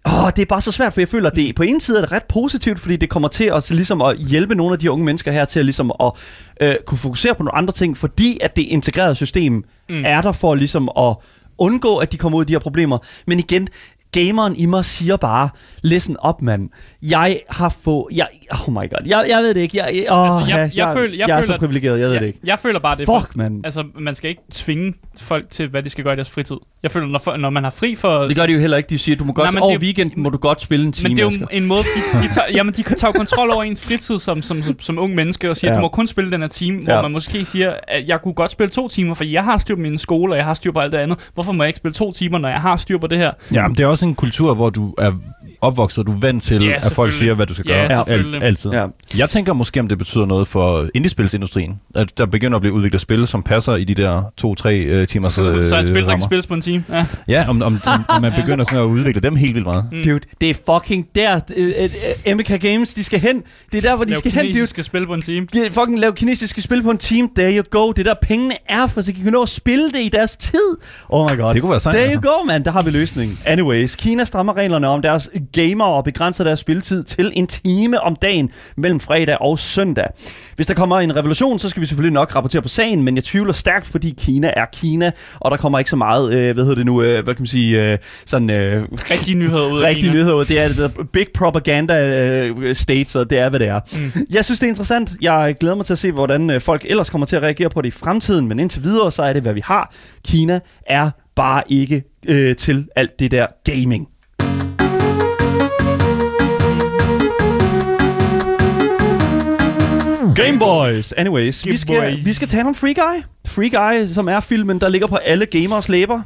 Åh, det er bare så svært, for jeg føler, at det på en side er det ret positivt, fordi det kommer til at, ligesom at hjælpe nogle af de unge mennesker her til at, ligesom at øh, kunne fokusere på nogle andre ting, fordi at det integrerede system mm. er der for ligesom at undgå, at de kommer ud i de her problemer. Men igen, gameren i mig siger bare, listen up, mand. Jeg har fået... Jeg, oh my god. Jeg, jeg ved det ikke. Jeg, jeg, oh, Altså, jeg- jeg, jeg føler- jeg jeg er føler, så at- privilegeret, jeg ved det jeg, ikke. jeg føler bare, det er Fuck, mand. Altså, man skal ikke tvinge folk til, hvad de skal gøre i deres fritid. Jeg føler, når, for- når man har fri for... Det gør de jo heller ikke. De siger, du må godt... Nej, over det- weekenden må du godt spille en time, men det er jo en måde, de, de, tager, jamen, de kan tage kontrol over ens fritid som, som, som, som ung menneske og siger, Ja. du må kun spille den her time, hvor Ja. man måske siger, at jeg kunne godt spille to timer, for jeg har styr på min skole, og jeg har styr på alt det andet. Hvorfor må jeg ikke spille to timer, når jeg har styr på det her? Ja, men det er også en kultur, hvor du er opvokset, og du er vant til, Ja, at folk siger, hvad du skal Ja, gøre. selvfølgelig. altid. Ja. Jeg tænker måske, om det betyder noget for indiespilsindustrien, at der begynder at blive udviklet spil, som passer i de der to-tre øh, timers øh, Så et spil, der kan spilles på en time. Ja. Ja, om, om, om, om man begynder sådan at udvikle dem helt vildt meget. Mm. Dude, det er fucking der, øh, øh, MK Games, de skal hen. Det er der, hvor de Lav skal hen, dude. skal spille på en time. De fucking lave kinesiske spil på en team. There you go. Det er der pengene er, for så de kan nå at spille det i deres tid. Oh my god. Det kunne være sejt, There you altså. go, man. Der har vi løsningen. Anyways, Kina strammer reglerne om deres gamer og begrænser deres spilletid til en time om dagen mellem fredag og søndag. Hvis der kommer en revolution, så skal vi selvfølgelig nok rapportere på sagen, men jeg tvivler stærkt, fordi Kina er Kina, og der kommer ikke så meget, øh, hvad hedder det nu, øh, hvad kan man sige, øh, sådan... Øh, Rigtige nyheder ud af Rigtig Kina. nyheder. Det er det der big propaganda uh, state, så det er, hvad det er. Mm. Jeg synes, det er interessant. Jeg glæder mig til at se, hvordan uh, folk ellers kommer til at reagere på det i fremtiden, men indtil videre, så er det, hvad vi har. Kina er bare ikke uh, til alt det der gaming. Game Boys. Anyways, vi Game skal, Boys. vi skal tale om Free Guy. Free Guy, som er filmen, der ligger på alle gamers læber.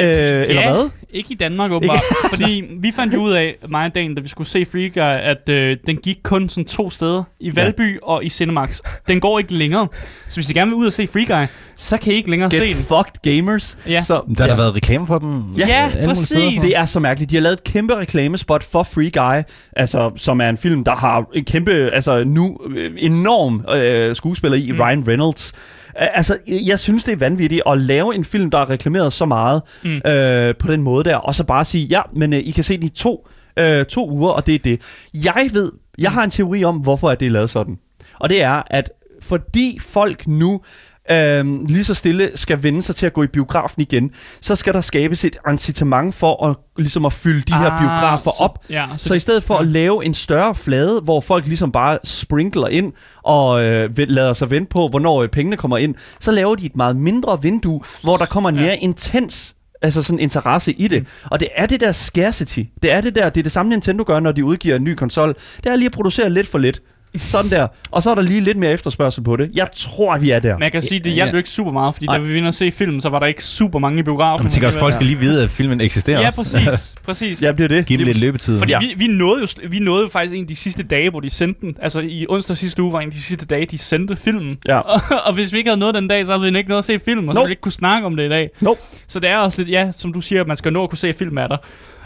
Øh, eller hvad? Ikke i Danmark, åbenbart. fordi vi fandt jo ud af, mig og Dan, da vi skulle se Free Guy, at øh, den gik kun sådan to steder. I Valby ja. og i Cinemax. Den går ikke længere. Så hvis I gerne vil ud og se Free Guy, så kan I ikke længere se Get den. fucked gamers. Ja. Så, Der har der været reklame for dem. Ja, Ja, præcis. steder. Det er så mærkeligt. De har lavet et kæmpe reklamespot for Free Guy, altså, som er en film, der har en kæmpe, altså nu øh, enorm øh, skuespiller i, mm. Ryan Reynolds. Altså, jeg synes, det er vanvittigt at lave en film, der er reklameret så meget mm. øh, på den måde der, og så bare sige, ja, men øh, I kan se den i to, øh, to uger, og det er det. Jeg ved, jeg har en teori om, hvorfor at det er lavet sådan. Og det er, at fordi folk nu øhm, lige så stille skal vende sig til at gå i biografen igen, så skal der skabes et incitament for at, ligesom at fylde de her Ah, biografer så- op. ja, så, så i stedet for ja. at lave en større flade, hvor folk ligesom bare sprinkler ind og øh, lader sig vente på, hvornår øh, pengene kommer ind, så laver de et meget mindre vindue, hvor der kommer en Ja. mere intens altså sådan interesse i det. Mm. Og det er det der scarcity. Det er det der, det er det samme Nintendo gør, når de udgiver en ny konsol. Det er lige at producere lidt for lidt. Sådan der. Og så er der lige lidt mere efterspørgsel på det. Jeg tror, vi er der. Men jeg kan sige, det hjalp jo ikke super meget, fordi Nej. da vi ville se filmen, så var der ikke super mange i biografen. Man tænker også, folk skal lige vide, at filmen eksisterer Ja, også. præcis. præcis. Ja, bliver det. Giv dem lidt løbetid. Fordi Ja. vi, vi, nåede jo, vi nåede jo faktisk en af de sidste dage, hvor de sendte den. Altså i onsdag sidste uge var en af de sidste dage, de sendte filmen. Ja. Og, og hvis vi ikke havde noget den dag, så havde vi ikke noget at se filmen, og så Nope. ville vi ikke kunne snakke om det i dag. Nope. Så det er også lidt, ja, som du siger, man skal nå at kunne se film af dig.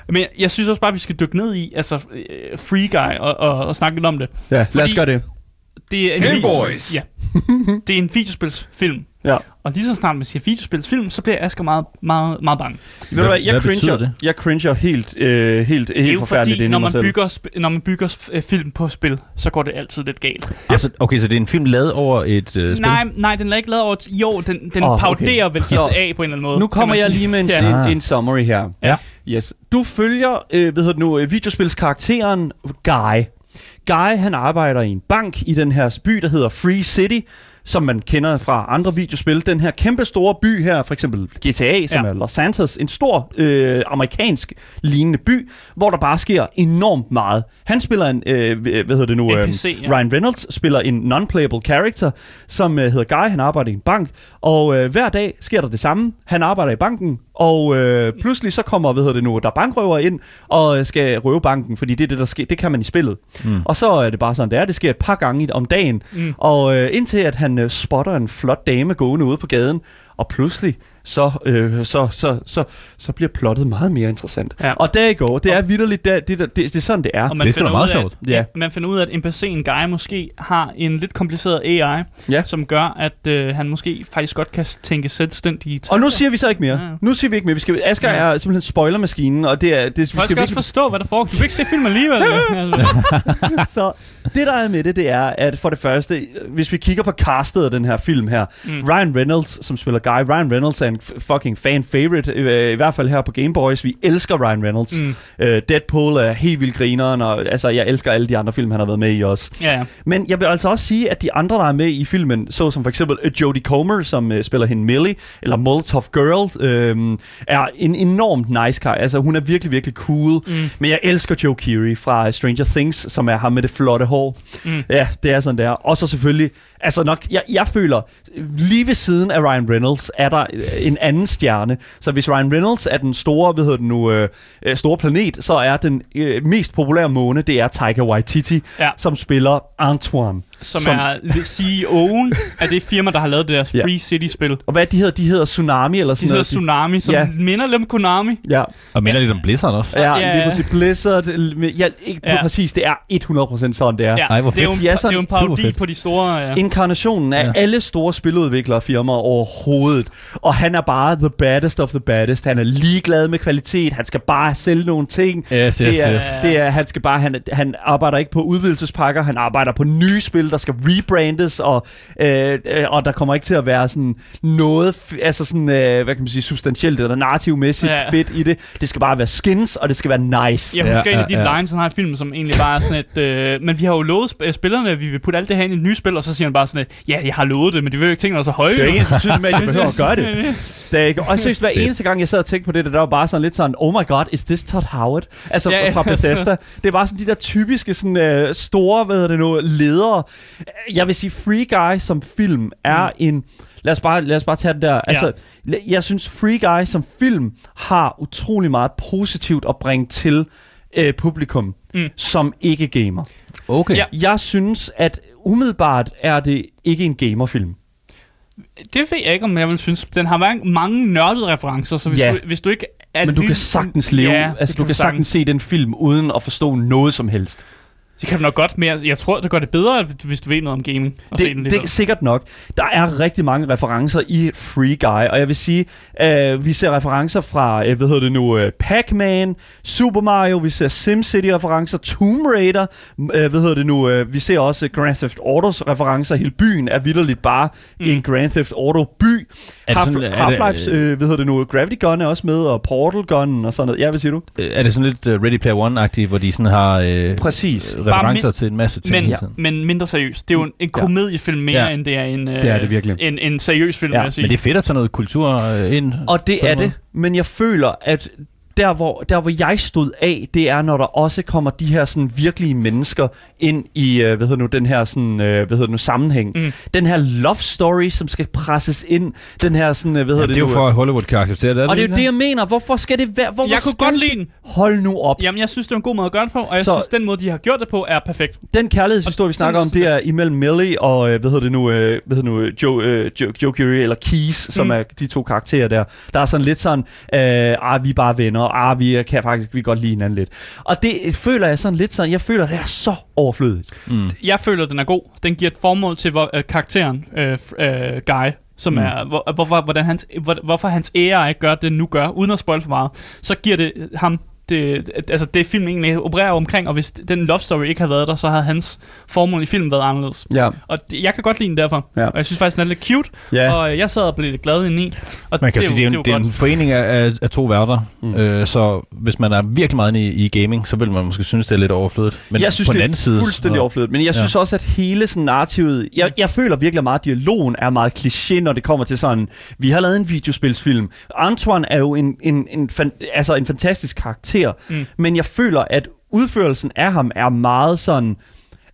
Men jeg, jeg synes også bare, vi skal dykke ned i, altså øh, Free Guy, og, og, og snakke lidt om det. Ja, lad os gøre det. Det er en vi- Boys. Ja. det er en videospilsfilm. Ja. Og lige så snart man siger videospilsfilm, så bliver Asger meget, meget, meget bange. Ved du hvad, jeg hvad betyder cringer, det? jeg cringer helt, øh, helt, Det er helt forfærdeligt fordi, når man, bygger, sp- når man bygger øh, film på spil, så går det altid lidt galt. Altså, okay, så det er en film lavet over et øh, spil? Nej, nej, den er ikke lavet over... t- Jo, den, den oh, okay. pauderer vel Så- GTA på en eller anden måde. Nu kommer jeg lige med en, Ja. en, en summary her. Ja. Yes. Du følger, øh, hvad hedder det nu, øh, videospilskarakteren Guy. Guy, han arbejder i en bank i den her by, der hedder Free City, som man kender fra andre videospil. Den her kæmpe store by her, for eksempel GTA, som Ja. er Los Santos, en stor øh, amerikansk lignende by, hvor der bare sker enormt meget. Han spiller en, øh, hvad hedder det nu, NPC, ja. Ryan Reynolds spiller en non-playable character, som øh, hedder Guy. Han arbejder i en bank, og øh, hver dag sker der det samme. Han arbejder i banken, og øh, pludselig så kommer, hvad hedder det nu, der er bankrøver ind og øh, skal røve banken, fordi det er det, der sker. Det kan man i spillet. Mm. Og så er det bare sådan, det er. Det sker et par gange i- om dagen. Mm. Og øh, indtil at han øh, spotter en flot dame gående ude på gaden, og pludselig så, øh, så, så, så, så bliver plottet meget mere interessant. Ja. Og der I go. Det er vidderligt, det, det, det, det er sådan, det er. Og man Det er finder meget ud af, sjovt. At, Ja. Man finder ud af, at NPC'en Guy måske har en lidt kompliceret AI, Ja. som gør, at øh, han måske faktisk godt kan tænke selvstændige Og nu tanker. siger vi så ikke mere. Ja. Nu siger vi ikke mere. Vi skal, Asger Ja. er simpelthen spoilermaskinen, og det er... Det, vi Folk skal, skal også forstå, hvad der foregår. Du kan ikke se film alligevel. altså. så det, der er med det, det er, at for det første, hvis vi kigger på castet af den her film her, mm. Ryan Reynolds, som spiller Guy, Ryan Reynolds er en fucking fan-favorite, øh, i hvert fald her på Game Boys. Vi elsker Ryan Reynolds. Mm. Mm. Øh, Deadpool er helt vildt grineren, og altså, jeg elsker alle de andre film, han har været med i også. Ja, ja. Men jeg vil altså også sige, at de andre, der er med i filmen, så som for eksempel øh, Jodie Comer, som øh, spiller hende Millie, eller Molotov Girl, øh, er en enormt nice guy. Altså, hun er virkelig, virkelig cool. Mm. Men jeg elsker Joe Keery fra Stranger Things, som er ham med det flotte hår. Mm. Ja, det er sådan der. Og så selvfølgelig, altså nok, jeg, jeg føler, lige ved siden af Ryan Reynolds er der øh, en anden stjerne. Så hvis Ryan Reynolds er den store, hvad hedder det nu, øh, øh, store planet, så er den øh, mest populære måne, det er Taika Waititi, Ja. som spiller Antoine. Som, Som- er CEO'en af det firma, der har lavet deres Ja. Free City-spil. Og hvad de hedder? De hedder Tsunami eller De sådan hedder noget. Tsunami, som Ja. minder lidt om Konami. Ja, Og minder lidt om Blizzard også. ja, Ja, er præcis Blizzard. Ja, ikke Ja. præcis, det er 100% sådan, det er. Ja, Ej, hvor det, er jo en, fedt. Ja, det er jo en parodi fedt. på de store... Ja. Inkarnationen af Ja. ja. alle store spiludviklerfirmaer overhovedet. Og han er bare the baddest of the baddest. Han er ligeglad med kvalitet. Han skal bare sælge nogle ting. Yes, yes, det er, yes. det er, han skal bare, han, han arbejder ikke på udvidelsespakker, han arbejder på nye spil, der skal rebrandes, og, øh, øh, og der kommer ikke til at være sådan noget, altså sådan, øh, hvad kan man sige, substantielt eller narrativmæssigt Ja. ja. fedt i det. Det skal bare være skins, og det skal være nice. Jeg Ja, husker en af de ja, ja. lines, han har i filmen, som egentlig bare er sådan et... Øh, men vi har jo lovet sp- spillerne, at vi vil putte alt det her ind i et nyt spil, og så siger han bare sådan et, ja, jeg har lovet det, men de vil jo ikke tænke så høje. Det er jo." ikke ens betydning med, at de behøver at gøre det. Det er ikke. Og seriøst, hver eneste gang, jeg sad og tænkte på det, der var bare sådan lidt sådan, oh my god, is this Todd Howard? Altså Ja, ja, ja, fra Bethesda. Det var sådan de der typiske sådan, øh, store, hvad hedder det nu, ledere. Jeg vil sige, Free Guy som film er Mm. en... Lad os, bare, lad os bare tage det der. Altså, jeg synes, Free Guy som film har utrolig meget positivt at bringe til øh, publikum, Mm. som ikke gamer. Okay. Ja. Jeg synes, at umiddelbart er det ikke en gamerfilm. Det ved jeg ikke, om jeg vil synes. Den har mange, mange nørdede referencer, så hvis, Ja. du, hvis du ikke er Men du lille- kan sagtens leve, Ja, ja, altså kan du kan sagtens se den film uden at forstå noget som helst. Det kan du nok godt, men jeg, jeg tror, det gør det bedre, hvis du ved noget om gaming. Og Det, lidt det er sikkert nok. Der er rigtig mange referencer i Free Guy, og jeg vil sige, øh, vi ser referencer fra, øh, hvad hedder det nu, øh, Pac-Man, Super Mario, vi ser SimCity-referencer, Tomb Raider, øh, hvad hedder det nu, øh, vi ser også Grand Theft Autos referencer, hele byen er vidderligt bare Mm. en Grand Theft Auto-by. Det Half, er Half-Life's, øh, hvad hedder det nu, Gravity Gun er også med, og Portal Gun og sådan noget. Ja, hvad siger du? Øh, Er det sådan lidt uh, Ready Player One-agtigt, hvor de sådan har øh, Præcis. Referencer til en masse ting? Men, hele ja. men mindre seriøst. Det er jo en, en komediefilm mere, Ja. end det er en, øh, Det er det virkelig. en, en seriøs film, Ja, vil jeg sige. Men det er fedt at tage noget kultur øh, ind. Og det er det, men jeg føler, at der hvor, der hvor jeg stod af, det er, når der også kommer de her sådan virkelige mennesker ind i, øh, hvad hedder nu, den her sådan, øh, hvad hedder nu, sammenhæng. Mm. Den her love story, som skal presses ind. Den her sådan, øh, hvad hedder Jamen, det er jo nu, for, Hollywood kan acceptere det. er og det er jo det, jeg mener. Hvorfor skal det være? Hvorfor jeg kunne godt lide den. Hold nu op. Jamen, jeg synes, det er en god måde at gøre det på, og jeg Så- synes, den måde, de har gjort det på, er perfekt. Den kærlighedshistorie, vi snakker om, det er imellem Millie og, øh, hvad hedder det nu, øh, hvad hedder nu Joe, øh, Joe, Joe Curie, eller Keys, som Mm. er de to karakterer der. Der er sådan lidt sådan, øh, ah, vi er bare venner, ah, vi kan faktisk, vi kan godt lide hinanden lidt. Og det føler jeg sådan lidt sådan, jeg føler, det er så overflødigt. Mm. Jeg føler, den er god. Den giver et formål til hvor, øh, karakteren, øh, øh, Guy, som Mm. er, hvor, hvordan, hvordan hans, hvor, hvorfor hans ære ikke gør det, nu gør, uden at spoil for meget. Så giver det ham det, altså det film egentlig opererer omkring, og hvis den love story ikke havde været der, så havde hans formål i filmen været anderledes. Ja. Og det, jeg kan godt lide den derfor. Ja. Og jeg synes faktisk, den er lidt cute, Ja. og jeg sad og blev lidt glad indeni. Og Man kan det, sige, det er, jo- en, det er en forening af, af, to værter, Mm. øh, så hvis man er virkelig meget inde i, i gaming, så vil man måske synes, det er lidt overflødigt. Men jeg synes, på det den er anden side, fuldstændig overflødigt. Men jeg Ja. synes også, at hele sådan narrativet... Jeg, jeg føler virkelig meget, at dialogen er meget kliché, når det kommer til sådan... Vi har lavet en videospilsfilm. Antoine er jo en, en, en, fan, altså en fantastisk karakter. Mm. Men jeg føler, at udførelsen af ham er meget sådan...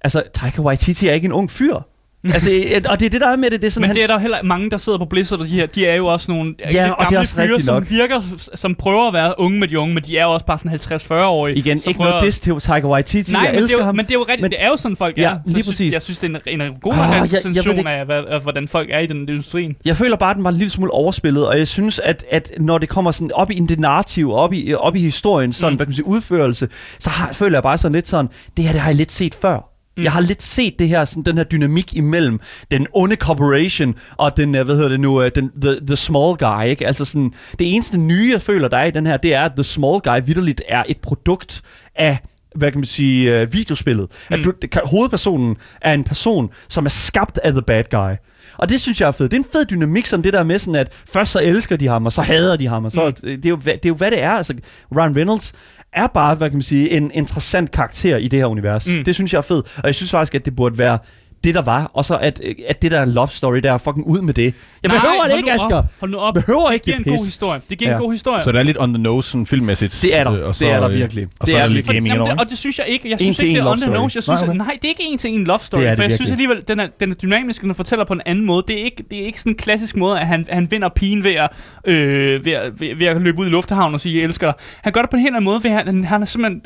Altså, Taika Waititi er ikke en ung fyr. altså, og det er det, der er med det. Det er sådan, Men han, det er der heller mange, der sidder på Blizzard, og de, her, de er jo også nogle Ja, lidt og det er gamle også fyre, som nok. virker, som prøver at være unge med de unge, men de er jo også bare sådan 50-40-årige. igen, ikke noget prøver- diss til Tiger Waititi. Nej, jeg men det, elsker er jo, ham. men det er jo rigtigt, Men- det er jo sådan, folk Ja, er. Så lige jeg synes, præcis. jeg synes, det er en, en god Ah, jeg ved repræsentation ikke- af, hvad, af, hvordan folk er i den industrien. Jeg føler bare, at den var en lille smule overspillet, og jeg synes, at, at når det kommer sådan op i det narrativ, op i, op i historien, sådan. Mm. hvad kan man sige, udførelse, så har, føler jeg bare sådan lidt sådan, det her, det har jeg lidt set før. Mm. Jeg har lidt set det her, sådan, den her dynamik imellem den onde corporation og den, øh, hvad hedder det nu, øh, den, the, the small guy, ikke? Altså sådan, det eneste nye, jeg føler, der er i den her, det er, at the small guy vidderligt er et produkt af hvad kan man sige, øh, videospillet. Mm. At du, hovedpersonen er en person, som er skabt af the bad guy. Og det synes jeg er fedt. Det er en fed dynamik, sådan det der med sådan, at først så elsker de ham, og så hader de ham, og så, mm. det, er jo, det er jo, hvad det er. Altså, Ryan Reynolds er bare, hvad kan man sige, en interessant karakter i det her univers. Mm. Det synes jeg er fedt. Og jeg synes faktisk, at det burde være det, der var. Og så at, at det der love story, der er fucking ud med det. Jeg Nej, behøver det ikke, Asger. Op, hold nu op. Behøver det ikke det en god historie. Det giver Ja. en god historie. Så det er lidt on the nose, sådan filmmæssigt. Det er der. øh, og Det er der øh, virkelig. Og Det så er er der lidt virkelig. gaming Jamen, det, og det synes jeg ikke. Jeg synes ikke, det er on the story. nose. Jeg synes, Nej, nej, det er ikke en til en love story. Det er det for jeg synes alligevel, den er, den er dynamisk, og den fortæller på en anden måde. Det er ikke, det er ikke sådan en klassisk måde, at han, han vinder pigen ved at, øh, ved, at, ved, ved at løbe ud i lufthavnen og sige, jeg elsker dig. Han gør det på en helt anden måde, ved at han, han har simpelthen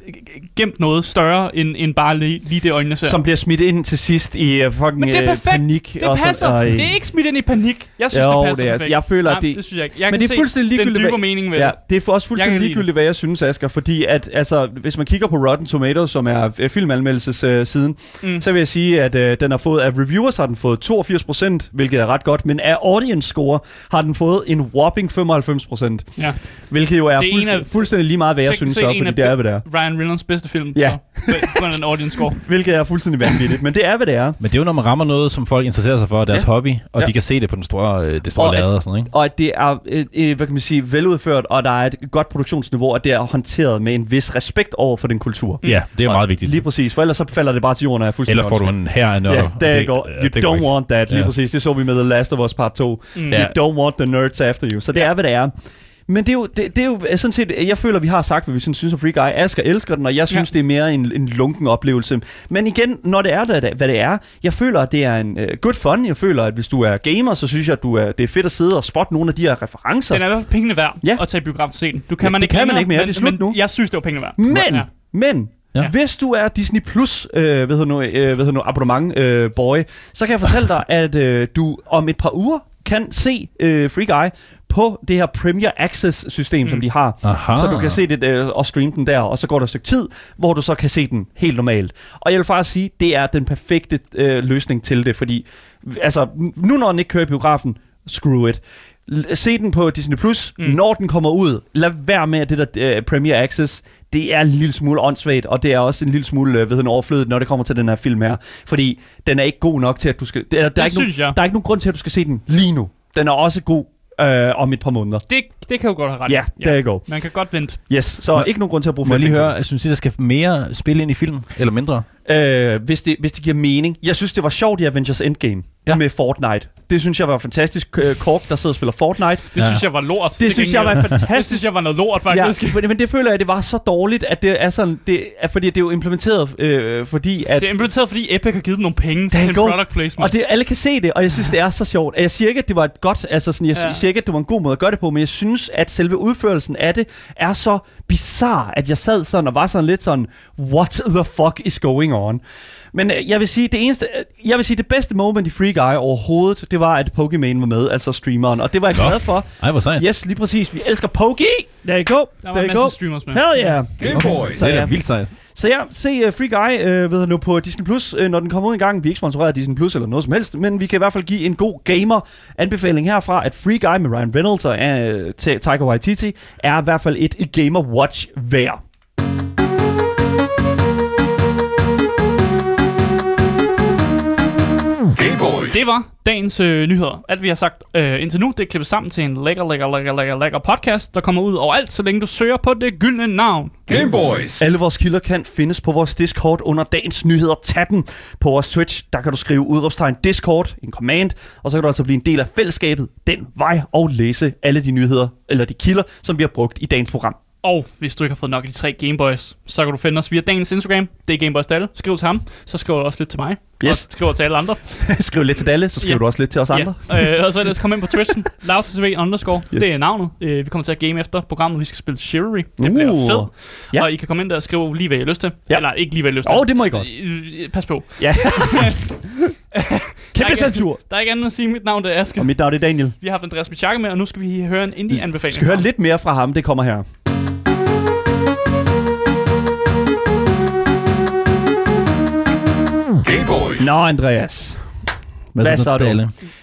gemt noget større, end, end bare lige, lige det øjnene ser. Som bliver smidt ind til sidst i uh, fucking Men det er øh, perfekt. panik. det og så- passer. og, øh, det er ikke smidt ind i panik. Jeg synes, Jo, det passer det er, perfekt. jeg føler, Nej, at det- det synes jeg ikke. Jeg Men kan det er se fuldstændig den ligegyldigt, dybe hvad- mening ved Ja, det. det er for også fuldstændig ligegyldigt, hvad jeg synes, Asger, fordi at, altså, hvis man kigger på Rotten Tomatoes, som er øh, filmanmeldelsessiden, øh, siden, Mm. så vil jeg sige, at øh, den har fået, af reviewers har den fået 82%, hvilket er ret godt, men af audience score har den fået en whopping 95%, Ja. hvilket jo er, Det er fuld, en af- fuldstændig lige meget, hvad jeg synes, så, en fordi af det er, hvad det er. Ryan Reynolds bedste film. Ja. Så, på en audience score. Hvilket er fuldstændig vanvittigt, men det er, hvad det er. Men det er jo, når man rammer noget, som folk interesserer sig for, deres Ja. hobby, og Ja. de kan se det på den store, øh, det store Og at- lade og sådan noget, ikke? Og at det er, øh, øh, hvad kan man sige, veludført, og der er et godt produktionsniveau, og det er håndteret med en vis respekt over for den kultur. Ja, det er Og meget vigtigt. Lige præcis, for ellers så falder det bare til jorden, og er fuldstændig Eller får du en her af nørder. Ja, der det- går. ja, You det går don't ikke. want that. Lige Ja. præcis. Det så vi med The Last of Us Part 2. Mm. You don't want the nerds after you. Så det er, hvad det er. Men det er, jo, det, det er jo sådan set, jeg føler, vi har sagt, hvad vi sådan synes om Free Guy. Asger elsker den, og jeg synes, ja. det er mere en, en lunken oplevelse. Men igen, når det er, hvad det, hvad det er, jeg føler, at det er en uh, good fun. Jeg føler, at hvis du er gamer, så synes jeg, at du er, det er fedt at sidde og spotte nogle af de her referencer. Den er i hvert fald pengene værd Ja. at tage i biografen. Du kan Ja, man det ikke kan man længere, ikke mere. Men, Det er slut men nu. jeg synes, det var pengene værd. Men, Ja. men, ja. Hvis du er Disney Plus øh, hvad hedder nu, øh, hvad hedder nu, abonnement øh, boy, så kan jeg fortælle dig, at øh, du om et par uger kan se øh, Free Guy på det her Premier Access system, mm. som de har. Aha. Så du kan se det øh, og streame den der, og så går der et stykke tid, hvor du så kan se den helt normalt. Og jeg vil faktisk sige, det er den perfekte øh, løsning til det, fordi altså, nu når den ikke kører i biografen, screw it. Se den på Disney+, Plus, mm. Når den kommer ud. Lad være med at det der øh, Premier Access. Det er en lille smule åndssvagt, og det er også en lille smule øh, ved den overflødet, når det kommer til den her film her. Fordi den er ikke god nok til, at du skal... Der, der, er, Det ikke synes nogen, jeg. der er ikke nogen grund til, at du skal se den lige nu. Den er også god øh, om et par måneder. Det, det kan jo godt have ret. Ja, there you go. Man kan godt vente. Yes, så Må- ikke nogen grund til at bruge Må jeg lige høre, jeg synes, I, der skal mere spil ind i filmen, eller mindre? Øh, hvis, det, hvis det giver mening. Jeg synes, det var sjovt i Avengers Endgame ja. Ja. med Fortnite. Det synes jeg var fantastisk. Øh, Kork, der sidder og spiller Fortnite. Det Ja. synes jeg var lort. Det til synes jeg var Det fantastisk. synes jeg var noget lort, Ja, faktisk. men, men det føler jeg, det var så dårligt, at det er sådan, det er, fordi det er jo implementeret, øh, fordi at... Det er implementeret, fordi Epic har givet dem nogle penge til product placement. Og det, alle kan se det, og jeg synes, det er så sjovt. Jeg siger ikke, at det var et godt, altså sådan, jeg Ja. ja. siger ikke, at det var en god måde at gøre det på, men jeg synes, at selve udførelsen af det er så bizarre, at jeg sad sådan og var sådan lidt sådan, what the fuck is going on? Men øh, jeg vil sige, det eneste, øh, jeg vil sige, det bedste moment i Free Guy overhovedet, det var, at Pokimane var med, altså streameren, og det var jeg Nå. glad for. Ej, hvor sejt. Yes, lige præcis. Vi elsker Poki! There you go. der var There en you go. masse streamers med. Hell yeah. Okay. Så Det er ja. vildt sejt. Så ja, se uh, Free Guy uh, ved jeg nu på Disney Plus, uh, når den kommer ud en gang. Vi er ikke sponsoreret af Disney Plus eller noget som helst, men vi kan i hvert fald give en god gamer-anbefaling herfra, at Free Guy med Ryan Reynolds og uh, Taika Waititi er i hvert fald et gamer watch værd. Det var dagens øh, nyheder. Alt vi har sagt øh, indtil nu, det er klippet sammen til en lækker, lækker, lækker, lækker, lækker podcast, der kommer ud overalt, så længe du søger på det gyldne navn. Gameboys. Alle vores kilder kan findes på vores Discord under dagens nyheder. Tag den på vores Twitch. Der kan du skrive udråbstegn Discord, en command, og så kan du altså blive en del af fællesskabet den vej og læse alle de nyheder, eller de kilder, som vi har brugt i dagens program. Og hvis du ikke har fået nok af de tre Gameboys, så kan du finde os via dagens Instagram. Det er Gameboys Dalle. Skriv til ham, så skriver du også lidt til mig. Yes. Og skriver til alle andre. Skriv lidt til Dalle, så skriver Ja. du også lidt til os andre. Ja. Øh, og så ellers kom ind på Twitchen. LoudTV underscore. Yes. Det er navnet. Øh, vi kommer til at game efter programmet. Vi skal spille Chivalry. Det bliver Uh. fedt. Ja. Og I kan komme ind der og skrive lige, hvad I har lyst til. Ja. Eller ikke lige, hvad I har lyst til. Åh, oh, det må I godt. Øh, Pas på. Ja. Kæmpe censur. Der er ikke andet at sige. Mit navn det er Aske. Og mit navn er Daniel. Vi har haft Andreas Michakke med, og nu skal vi høre en indie-anbefaling. Vi skal høre lidt mere fra ham. Det kommer her. Nå, Andreas. Hvad så, du?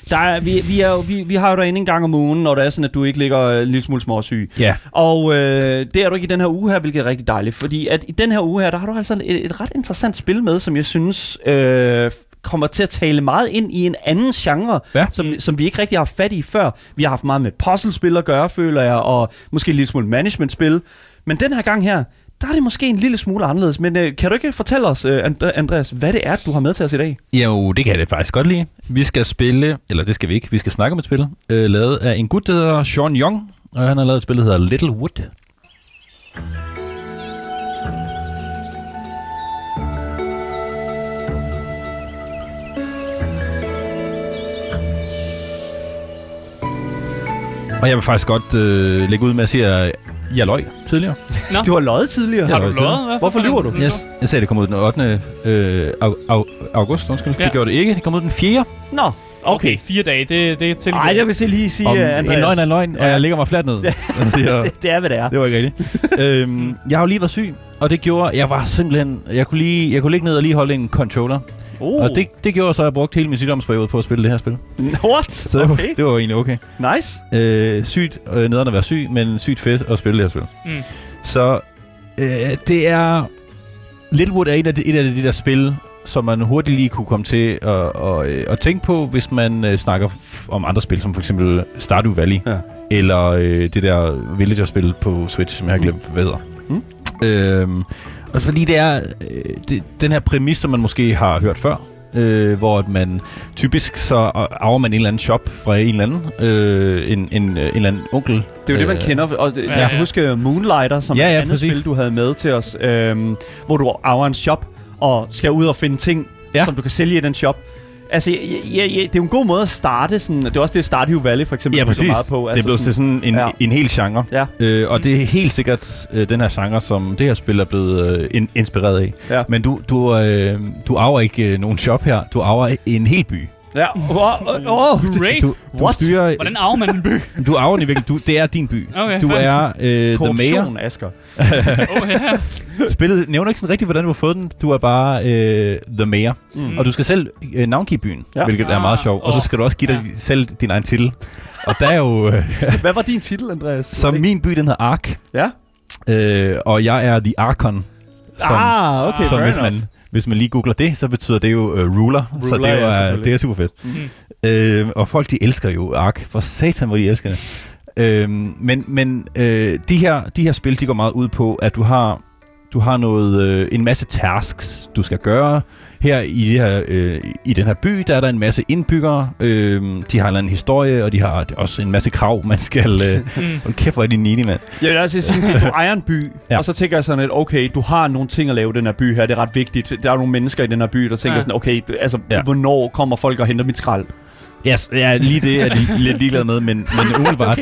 Der er, vi, vi, er jo, vi, vi har jo derinde en gang om ugen, når det er sådan, at du ikke ligger øh, en lille smule småsyg. Ja. Og øh, det er du ikke i den her uge her, hvilket er rigtig dejligt. Fordi at i den her uge her, der har du altså et, et ret interessant spil med, som jeg synes øh, kommer til at tale meget ind i en anden genre, Ja. som, som vi ikke rigtig har haft fat i før. Vi har haft meget med puzzlespil at gøre, føler jeg, og måske lille smule managementspil. Men den her gang her, der er det måske en lille smule anderledes. Men øh, kan du ikke fortælle os, øh, Andreas, hvad det er, du har med til os i dag? Jo, det kan jeg det faktisk godt lide. Vi skal spille, eller det skal vi ikke, vi skal snakke om et spil, øh, lavet af en gut, der hedder Sean Young, og han har lavet et spil, der hedder Little Wood. Og jeg vil faktisk godt øh, lægge ud med at sige, at jeg løg tidligere. Nå. Du har løjet tidligere. Har du løjet? Hvad Hvorfor for- lyver du? Jeg, jeg sagde, det kom ud den 8. Øh, au, au, august, undskyld. Ja. Det gjorde det ikke. Det kom ud den 4. Nå, Okay, fire dage, det, det er til. Ej, jeg vil så lige sige, Om øh, en løgn er en løgn, og Ja. jeg ligger mig fladt ned. siger, det, det er, hvad det er. det var ikke rigtigt. øhm, jeg har jo lige været syg, og det gjorde, jeg var simpelthen, jeg kunne, lige, jeg kunne ligge ned og lige holde en controller. Oh. Og det, det gjorde så, at jeg brugte hele min sygdomsperiode på at spille det her spil. What? Så det, var, Okay. det var egentlig okay. Nice. Øh, sygt øh, nederen at være syg, men sygt fedt at spille det her spil. Mm. Så øh, det er... Littlewood er et af, de, et af de der spil, som man hurtigt lige kunne komme til at, og, øh, at tænke på, hvis man øh, snakker om andre spil, som for eksempel Stardew Valley, Ja. eller øh, det der Villager-spil på Switch, som jeg har glemt, hvad hedder. Mm. Øhm, og fordi det er øh, det, den her præmis, som man måske har hørt før, øh, hvor at man typisk så arver man en eller anden shop fra en eller anden, øh, en, en, øh, en eller anden onkel. Det er jo det, man Øh, kender. Og det, ja, jeg kan ja. huske Moonlighter, som Ja, er et ja, andet præcis. spil, du havde med til os, øhm, hvor du arver en shop og skal ud og finde ting, Ja. som du kan sælge i den shop. Altså, ja, ja, ja, det er jo en god måde at starte. Sådan, det er også det, Stardew Valley for eksempel Ja, præcis. meget på. det er blevet til sådan en, ja. ja. en hel genre. Ja. Øh, og det er helt sikkert øh, den her genre, som det her spil er blevet øh, in- inspireret af. Ja. Men du, du, øh, du arver ikke øh, nogen shop her. Du arver en hel by. Ja. Oh, oh, oh. Great. Du, du What? styrer... Hvordan arver man en by? Du arver den i virkeligheden. Du, det er din by. Okay, Du fair. er øh, the mayor. Korruption, Asger. Oh, ja. Spillet nævner ikke sådan rigtigt, hvordan du har fået den. Du er bare øh, the mayor. Mm. Og du skal selv øh, navngive byen, Ja. hvilket er meget Ah, sjovt. Og så åh, skal du også give dig ja. selv din egen titel. Og der er jo... Øh, Hvad var din titel, Andreas? så min by, den hedder Ark. Ja. Øh, og jeg er The Archon. Som, ah, okay. som hvis enough. man, hvis man lige googler det, så betyder det jo uh, ruler. ruler. Så det er, jo, uh, det er super fedt. Mhm. Øh, og folk, de elsker jo Ark. For satan, hvor de elsker det. Øh, men men øh, de, her, de her spil, de går meget ud på, at du har, du har noget, øh, en masse tasks, du skal gøre. Her i, det her, øh, i den her by, der er der en masse indbyggere. Øh, de har en eller anden historie, og de har også en masse krav, man skal... Øh, Mm. hold kæft, hvor er de needy, mand. Jeg vil også sige til, du ejer en by, ja. Og så tænker jeg sådan lidt, okay, du har nogle ting at lave i den her by her, det er ret vigtigt. Der er nogle mennesker i den her by, der tænker Ja. sådan, okay, altså. Ja. hvornår kommer folk og henter mit skrald? Ja, ja, lige det er de lidt ligeglade med, men, men umiddelbart...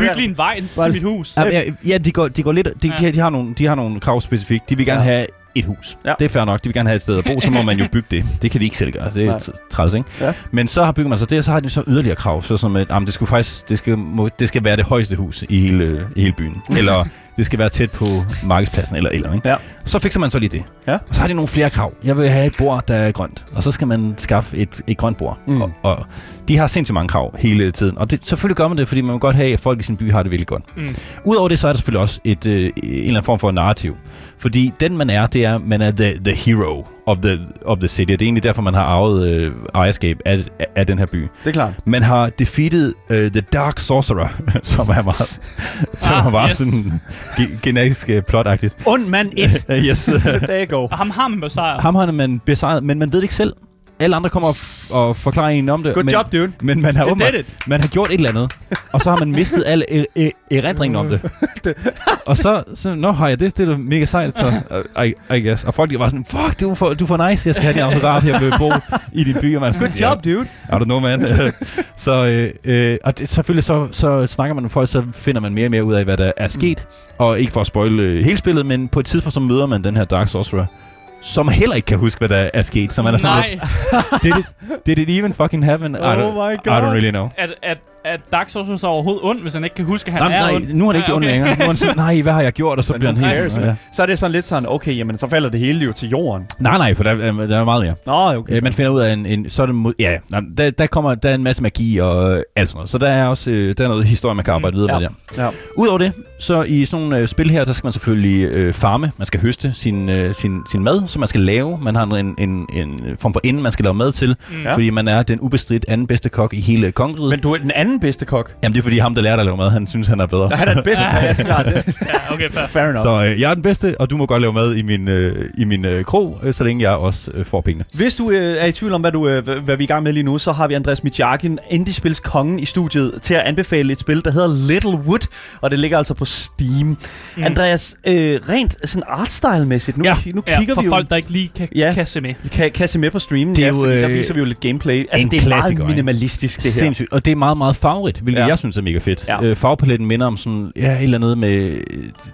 Byg lige en vej til mit hus. Ja, ja, ja, de går, de går lidt... De, Ja. de, har nogle, de har nogle krav specifikt. De vil gerne Ja. have et hus. Ja. Det er fair nok. De vil gerne have et sted at bo, så må man jo bygge det. Det kan de ikke selv gøre. Det er træls, ikke? Ja. Men så har bygger man så det, og så har de så yderligere krav. Så som at, jamen, det, skulle faktisk, det, skal, må, det skal være det højeste hus i hele, i hele byen. eller det skal være tæt på markedspladsen, eller eller ikke? Ja. Så fikser man så lige det. Ja. Og så har de nogle flere krav. Jeg vil have et bord, der er grønt. Og så skal man skaffe et, et grønt bord. Mm. Og, og de har sindssygt mange krav hele tiden. Og det, selvfølgelig gør man det, fordi man vil godt have, at folk i sin by har det virkelig godt. Mm. Udover det, så er der selvfølgelig også et, øh, en eller anden form for narrativ. Fordi den man er, det er, man er the, the hero of the, of the city. Og det er egentlig derfor, man har arvet øh, ejerskab af, af, den her by. Det er klart. Man har defeated uh, The Dark Sorcerer, som er meget, som Ah, er meget yes. sådan ge- genetisk uh, plotagtigt. Und mand 1. Uh, yes. There you go. Og ham har man besejret. Ham har man besejret, men man ved det ikke selv. Alle andre kommer og, og forklarer en om det. Good men, job, dude. Men man har, åbenbart, man har gjort et eller andet, og så har man mistet al er- er- erindringen om det. og så, så nå har jeg det, det er mega sejt, så I, I guess. Og folk de var sådan, fuck, du er for, du er for nice, jeg skal have din autograf, jeg vil bo i din by. Og man er sådan, Good job, dude. I don't know, man. så, øh, øh, og det, selvfølgelig så, så snakker man med folk, så finder man mere og mere ud af, hvad der er sket. Mm. Og ikke for at spoile øh, hele spillet, men på et tidspunkt, så møder man den her Dark Sorcerer, som heller ikke kan huske, hvad der er sket. Så man er sådan Nej, lidt, did, it, did it even fucking happen? I, Oh don't, my I God. don't really know. at, at, at Dark Souls er overhovedet ond, hvis han ikke kan huske, at han Nej, er nej, ond. nu er det ikke Nej, ondt længere. Nu er han sådan, nej, hvad har jeg gjort? Og så Men bliver han helt sådan, ja. Så er det sådan lidt sådan, okay, jamen så falder det hele jo til jorden. Nej, nej, for der, er- der er meget mere. Nå, okay. Øh, man finder ud af, en, en, så det mod, ja, der, der, kommer, der er en masse magi og øh, alt sådan noget. Så der er også øh, der er noget historie, man kan arbejde videre Ja. med der. Ja. Udover det, så i sådan nogle øh, spil her, der skal man selvfølgelig øh, farme. Man skal høste sin, øh, sin, sin mad, som man skal lave. Man har en, en, en form for ende, man skal lave mad til, Mm. ja. fordi man er den ubestridt anden bedste kok i hele kongeriget. Men du er den anden bedste kok. Jamen det er fordi ham, der lærte at lave mad, han synes, han er bedre. Nej, han er den bedste. ja, det er klart. Ja, okay, fair. Fair enough. Så øh, jeg er den bedste, og du må godt lave mad i min, øh, i min øh, krog, øh, så længe jeg også øh, får pengene. Hvis du øh, er i tvivl om, hvad, du, øh, hvad, vi er i gang med lige nu, så har vi Andreas Michakin, Indie-spils kongen i studiet, til at anbefale et spil, der hedder Little Wood, og det ligger altså på Steam. Mm. Andreas, øh, rent sådan artstyle-mæssigt, nu, Ja. nu Ja, kigger for vi jo... folk, der ikke lige kan, Ja. kan se med. Kan, kan se med på streamen, Det er ja, jo, fordi der øh, viser vi jo lidt gameplay. Altså, en det er klassiker, meget minimalistisk, det her. Sindssygt. Og det er meget, meget farverigt, hvilket Ja. jeg synes er mega fedt. Ja. Øh, farvepaletten minder om sådan, ja, et eller andet med...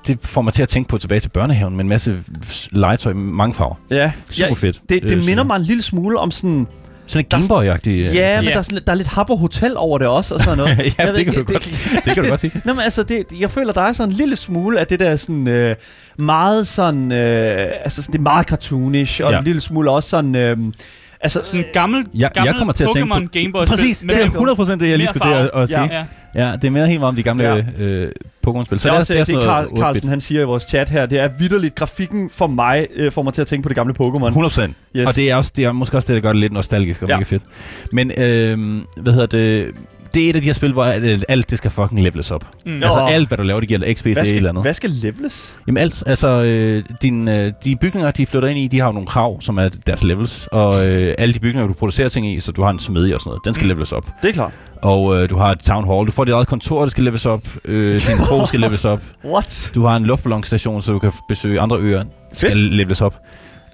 Det får mig til at tænke på tilbage til børnehaven med en masse legetøj med mange farver. Ja, Super ja fedt. det, Øh, det så- minder mig en lille smule om sådan... Sådan en Gameboy-agtig... øh, Ja, men Ja. der er, sådan, lidt- der er lidt Habbo Hotel over det også, og sådan noget. ja, Jeg ved det kan, du godt, det kan du godt sige. Nå, men altså, det, jeg føler, der er sådan en lille smule af det der sådan øh, meget sådan, øh, altså sådan, det er meget cartoonish, og. Ja. en lille smule også sådan, øh, altså, Sådan en gammel, Jeg- jeg gammel kommer til at tænke på- Pokémon Game Boy Præcis, spil det er med 100% det, jeg lige mere skulle til at, at sige. Ja, Ja. ja. ja, det minder helt meget om de gamle Ja. ja. øh, Pokémon-spil. så det er også det, det, Carl, noget 8-bit. Carlsen han siger i vores chat her, det er vidderligt, grafikken for mig øh, får mig til at tænke på det gamle Pokémon. 100%. Yes. Og det er, også, det er måske også det, der gør det lidt nostalgisk og Ja. ja. mega fedt. Men, øh, hvad hedder det... Det er et af de her spil, hvor alt, alt det skal fucking leveles op. Mm. Altså alt, hvad du laver, det giver XP til et eller andet. hvad skal leveles? Jamen alt, altså øh, din, øh, de bygninger, de flytter ind i, de har jo nogle krav, som er deres levels. Og øh, alle de bygninger, du producerer ting i, så du har en smedje og sådan noget, den skal Mm. leveles op. Det er klart. Og øh, du har et town hall, du får dit eget kontor, der skal leveles op. Øh, din krog skal leveles op. What? Du har en luftballonstation, så du kan besøge andre øer, skal Fedt. leveles op.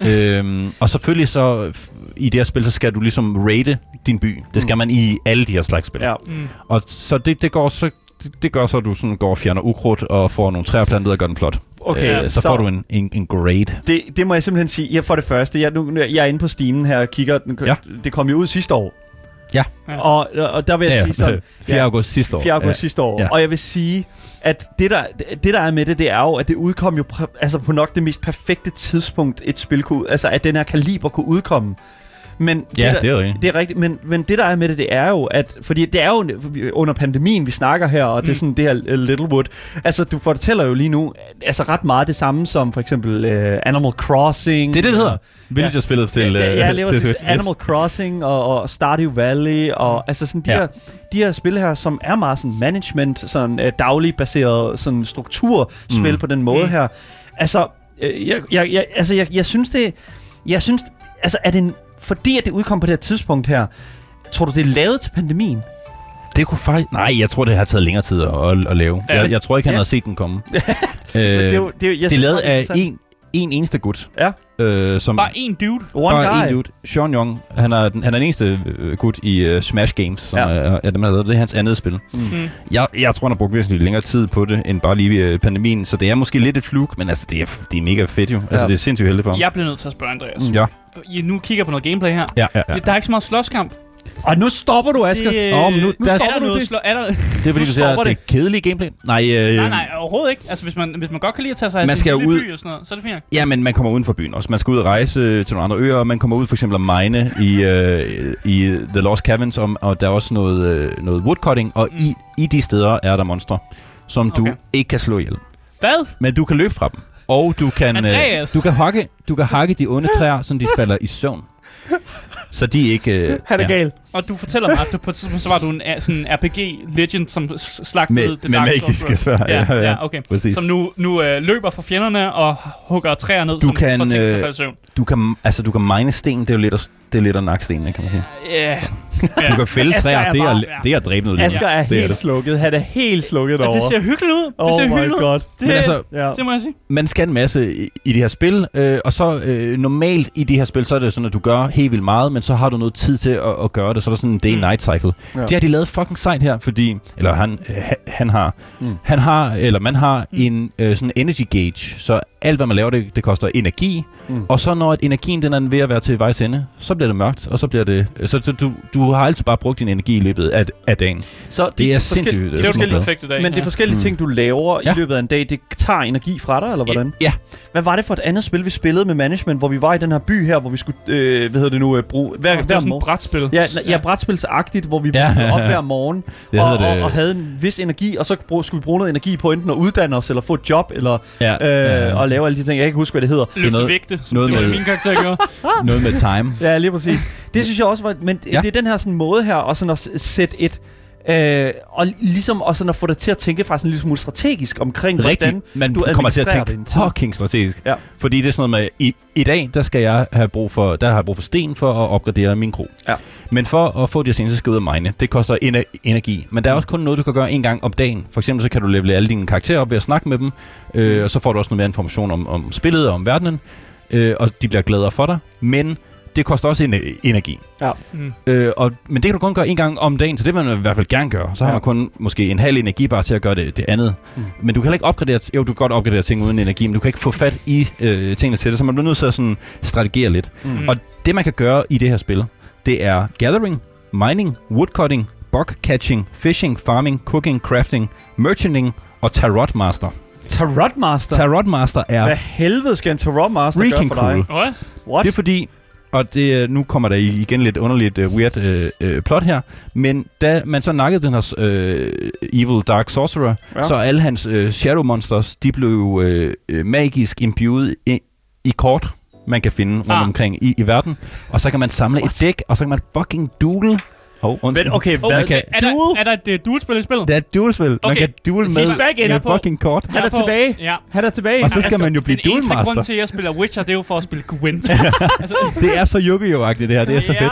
øhm, og selvfølgelig så, i det her spil, så skal du ligesom rate din by. Det skal Mm. man i alle de her slags spil. Ja. Mm. Og så det, det går så det, det gør så, at du sådan går og fjerner ukrudt og får nogle træer plantet og gør den flot. Okay, øh, så, så får du en, en, en grade. Det, det må jeg simpelthen sige. Ja, for det første, jeg, nu, jeg er inde på Steam her og kigger. Den, Ja. Det kom jo ud sidste år. Ja. Ja. Og, og der vil jeg Ja, sige sådan... 4. Ja. august sidste år. 4. august sidste år. Ja. Og jeg vil sige, at det der, det der er med det, det er jo, at det udkom jo altså på nok det mest perfekte tidspunkt, et spil kunne, altså at den her kaliber kunne udkomme. Men Ja, det, der, det er jo rigtigt. det er rigtigt, men, men det der er med det, det er jo, at, fordi det er jo under pandemien, vi snakker her, og det er Mm. sådan det her uh, Littlewood. Altså, du fortæller jo lige nu, altså ret meget det samme som for eksempel uh, Animal Crossing. Det er det, det hedder. Villager-spillet til, ja, øh, ja, jeg lever til. Animal Crossing og, og Stardew Valley og altså sådan de, Ja. her, de her spil her, som er meget sådan management, sådan uh, daglig baseret sådan strukturspil Mm. på den måde Mm. her. Altså, øh, jeg, jeg, jeg, altså jeg, jeg synes det, jeg synes, altså er det en, fordi at det udkom på det her tidspunkt her, tror du det er lavet til pandemien? Det kunne faktisk... Nej, jeg tror, det har taget længere tid at, at, at lave. Ja, jeg, jeg tror ikke, han ja. havde set den komme. øh, det, det, jeg det er lavet af en, en eneste gut. Ja. Øh, som Bare en dude. One bare guy. en dude. Sean Young. Han er, den, han er den eneste øh, gut i uh, Smash Games, som Ja. er, er dem. Det er hans andet spil. Mm. Jeg, jeg tror, han har brugt væsentligt længere tid på det, end bare lige øh, pandemien. Så det er måske lidt et fluk, men altså, det er, det er mega fedt jo. Altså, Ja. det er sindssygt heldigt for ham. Jeg bliver nødt til at spørge Andreas. Mm, ja. I nu kigger på noget gameplay her. Ja, ja, ja. Der er ikke så meget slåskamp. Og nu stopper du, Asger. Det, Åh, men nu- nu der- er stopper der du det. slå, er der, Det er fordi, du siger, det er kedeligt gameplay. Nej, øh, nej, nej, overhovedet ikke. Altså, hvis man, hvis man godt kan lide at tage sig af Man skal ud- by og sådan noget, så er det fint. Ja, men man kommer uden for byen også. Man skal ud og rejse til nogle andre øer, og man kommer ud for eksempel at mine i, øh, i The Lost Caverns, om, og der er også noget, øh, noget woodcutting, og Mm. i, i de steder er der monstre, som du Okay. ikke kan slå ihjel. Hvad? Men du kan løbe fra dem. Og du kan, øh, du kan, hakke, du kan hakke de onde træer, så de falder i søvn. Så de er ikke... Øh, Han er gal. Og du fortæller mig, at du på et tidspunkt, så var du en a- sådan RPG-legend, som slagtede Med, det med magiske svær. Ja, ja, okay. Præcis. Som nu, nu øh, løber fra fjenderne og hugger træer ned, Du som kan, får ting til at øh, søvn. Du kan, altså, du kan mine sten, det er jo lidt at, det er lidt at nakke stenene, kan man sige. Ja. Du kan fælde Asger træer, er det er, bare- det er at dræbe noget liv. Asger er det er det. slukket. Han er helt slukket Ja, derovre. det ser hyggeligt ud. Det oh ser my hyggeligt ud. god. Det, Men altså, Ja. det må jeg sige. man skal en masse i, i det her spil, øh, og så øh, normalt i det her spil, så er det sådan, at du gør helt vildt meget, men så har du noget tid til at, at gøre det, så er der sådan en day-night cycle. Ja. Ja. Det har de lavet fucking sejt her, fordi, eller han, øh, han, har, Mm. mm. han har, eller man har Mm. mm. en øh, sådan energy gauge, så alt hvad man laver, det, det koster energi, Mm. mm. og så når at energien den er ved at være til vejs ende, så bliver det mørkt, og så bliver det, så, så du, du har altid bare brugt din energi i løbet af, af dagen. Så Det er forskel- sindssygt. Det er smukt forskellige effekter i dag. Men det er forskellige Mm. ting, du laver i Ja. løbet af en dag. Det tager energi fra dig, eller hvordan? Ja. Hvad var det for et andet spil, vi spillede med management, hvor vi var i den her by her, hvor vi skulle, øh, hvad hedder det nu, øh, bruge hver, det er sådan et brætspil. Ja, ja, ja brætspilsagtigt, hvor vi Ja. ja. op hver morgen Det og, og, det- og havde en vis energi, og så brug, skulle vi bruge noget energi på enten at uddanne os, eller få et job, eller Ja, øh, og lave alle de ting. Jeg kan ikke huske, hvad det hedder. Løfte noget- vægte, som noget det var med- min karakter gjorde. noget med time. Ja, lige præcis. Det synes jeg også var... Men ja. Det er den her sådan måde her, og sådan at sætte et... Øh, og ligesom og sådan at få dig til at tænke faktisk en lille smule strategisk omkring, hvordan Rigtigt, men du kommer til at tænke din tid. fucking strategisk. Ja. Fordi det er sådan noget med, i, i dag, der skal jeg have brug for, der har jeg brug for sten for at opgradere min kro. Ja. Men for at få de her sten, så skal jeg ud og mine. Det koster ener- energi. Men der er også kun noget, du kan gøre en gang om dagen. For eksempel så kan du levele alle dine karakterer op ved at snakke med dem. Øh, og så får du også noget mere information om, om spillet og om verdenen. Øh, og de bliver gladere for dig. Men det koster også ener- energi. Mm. Øh, og, men det kan du kun gøre en gang om dagen, så det vil man i hvert fald gerne gøre. Så har Ja. man kun måske en halv energibar til at gøre det, det andet. Mm. Men du kan heller ikke opgradere, jo du kan godt opgradere ting uden energi, men du kan ikke få fat i øh, tingene til det, så man bliver nødt til at sådan strategere lidt. Mm. Og det man kan gøre i det her spil, det er gathering, mining, woodcutting, bug catching, fishing, farming, cooking, crafting, merchanting og tarot master. Tarot Master? Tarot master er Hvad helvede skal en Tarot Master gøre for dig? cool. Hvad? What? Det er fordi, og det, øh, nu kommer der igen lidt underligt uh, weird uh, uh, plot her, men da man så nakkede den her uh, evil dark sorcerer, Ja. så alle hans uh, shadow monsters, de blev uh, magisk imbued i, i kort, man kan finde rundt ah. omkring i, i verden. Og så kan man samle What? et dæk, og så kan man fucking duel. Oh, undskyld. Men okay, Oh, hvad? man kan- er, der, er der et uh, duelspil i spillet? Det er et duelspil. Man Okay. kan duel med med fucking kort. Han er tilbage. Ja. Han er tilbage. Og så skal man jo blive Den eneste duelmaster. grund til, at jeg spiller Witcher, det er jo for at spille Gwent. altså, Det er så Yu-Gi-Oh-agtigt det her. Det er så fedt.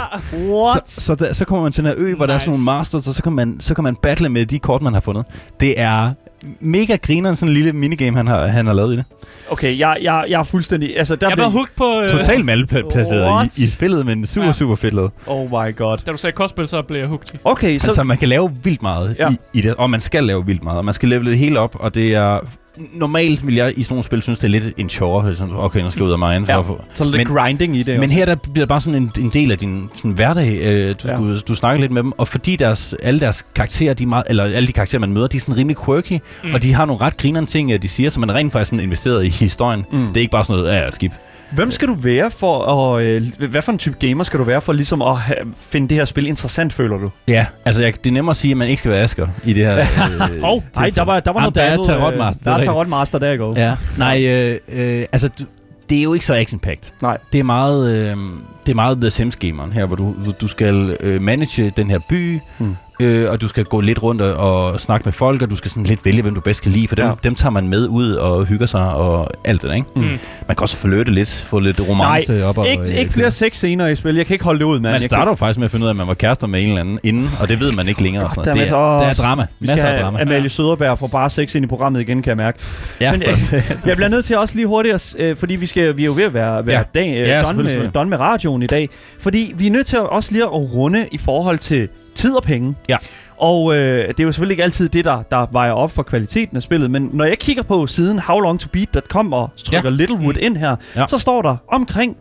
What? Så, så, der, så kommer man til den her ø, hvor nice. der er sådan nogle masters, og så kan, man, så kan man battle med de kort, man har fundet. Det er mega grineren, sådan en lille minigame, han har, han har lavet i det. Okay, jeg, jeg, jeg er fuldstændig... Altså, der jeg blev... blev hooked på... Øh, Totalt malplaceret i, i spillet, men super, Ja. super fedt lavet. Oh my god. Da du sagde kostspil, så blev jeg hooked. Okay, så... Så altså, man kan lave vildt meget ja. i, i det, og man skal lave vildt meget, og man skal levele det hele op, og det er... Normalt vil jeg i sådan nogle spil synes, det er lidt en chore. Sådan, okay, nu skal jeg ud af mig for Ja. at få... så lidt men- grinding i det Men også. her der bliver det bare sådan en, en del af din sådan hverdag. Øh, du, Ja. du, du snakker lidt med dem, og fordi deres, alle deres karakterer, de meget, eller alle de karakterer, man møder, de er sådan rimelig quirky, Mm. og de har nogle ret grinerende ting, øh, de siger, så man er rent faktisk sådan investeret i historien. Mm. Det er ikke bare sådan noget, ja, skib. Hvem skal du være for at... Øh, hvad for en type gamer skal du være for ligesom at have, finde det her spil interessant, føler du? Ja, altså jeg, det er nemmere at sige, at man ikke skal være Asger i det her. øh, Hov, nej, der var, der var Jamen, noget der er battle, øh, Tarotmaster, Der er det er Tarotmaster, der går. Ja, nej, øh, øh, altså det er jo ikke så action-packed. Nej. Det er meget, øh, det er meget The Sims-gameren her, hvor du, du skal øh, manage den her by, Hmm. Øh, og du skal gå lidt rundt og, og snakke med folk, og du skal sådan lidt vælge, hvem du bedst kan lide, for dem, Ja. dem tager man med ud og hygger sig og alt det der, ikke? Mm. Man kan også flirte lidt, få lidt romance op. Og, Ikke, ikke flere sex scener i spil. Jeg kan ikke holde det ud, mand. Man starter jo faktisk med at finde ud af, at man var kærester med en eller anden inden, og det ved man ikke længere. noget. Det, er, det er drama. Vi Masser af drama. Amalie Søderberg fra bare sex ind i programmet igen, kan jeg mærke. Ja, Men, øh, jeg bliver nødt til også lige hurtigt, øh, fordi vi, skal, vi er jo ved at være, være Ja. dag, øh, Ja, selvfølgelig, med, done med radioen i dag. Fordi vi er nødt til også lige at runde i forhold til tid og penge. Ja. Og øh, det er jo selvfølgelig ikke altid det, der, der vejer op for kvaliteten af spillet, men når jeg kigger på siden howlongtobeat.com og trykker ja. Littlewood ind her, Ja. så står der omkring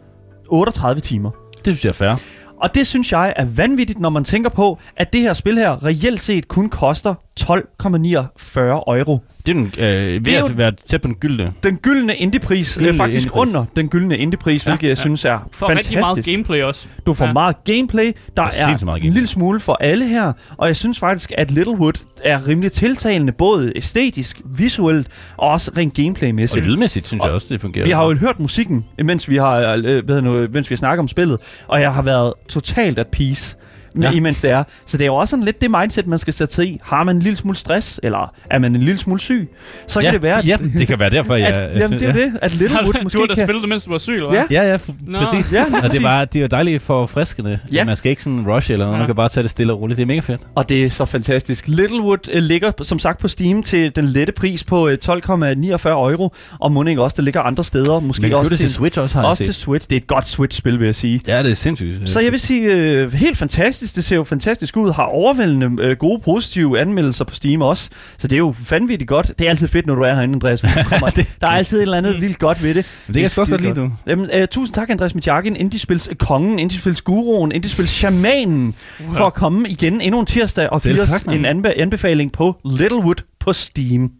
38 timer. det synes jeg er fair. Og det synes jeg er vanvittigt, når man tænker på, at det her spil her reelt set kun koster 12,49 euro. Det Det er den, øh, ved er jo- at være tæt på den gyldne. Den gyldne indiepris, øh, Gyldne faktisk indiepris. under den gyldne indiepris, Ja, hvilket jeg ja. synes er For rigtig meget fantastisk. gameplay også. Du får Ja. meget gameplay. Der er, sindssygt meget en gameplay. lille smule for alle her. Og jeg synes faktisk, at Littlewood er rimelig tiltalende, både æstetisk, visuelt og også rent Og gameplaymæssigt. lydmæssigt synes jeg Og også, det fungerer. Vi har jo hørt musikken, mens vi har, øh, hvad hedder nu, mens vi har snakket om spillet, og jeg har været totalt at peace. Ja. Imens det er. Så det er jo også sådan lidt det mindset, man skal sætte sig i. Har man en lille smule stress, eller er man en lille smule syg, så ja, kan det være, Ja, det kan være derfor, jeg... at, jamen, synes- det er ja. det, at Littlewood du, måske du har da kan... spillet det, mens du var syg, eller hvad? Ja. Ja, ja, Nå. præcis. Ja, og det er, bare, det er jo dejligt for friskende. Ja. Man skal ikke sådan rush eller noget. Ja. Man kan bare tage det stille og roligt. Det er mega fedt. Og det er så fantastisk. Littlewood øh, ligger som sagt på Steam til den lette pris på øh, 12,49 euro. Og må ikke også, det ligger andre steder. Måske kan også det til, Switch også, har jeg også til. Switch. Det er et godt Switch-spil, vil jeg sige. Ja, det er sindssygt. Så jeg vil sige, øh, helt fantastisk. Det ser jo fantastisk ud. Har overvældende øh, gode, positive anmeldelser på Steam også. Så det er jo vanvittigt godt. Det er altid fedt, når du er herinde, Andreas. kommer- der er altid et eller andet vildt godt ved det. det kan jeg også godt lide, du. Jamen, øh, tusind tak, Andreas Mitjakin, Indiespils kongen, Indiespils guruen, Indiespils shamanen, for at komme igen endnu en tirsdag og Selv give os tak, en anbe- anbefaling på Littlewood på Steam.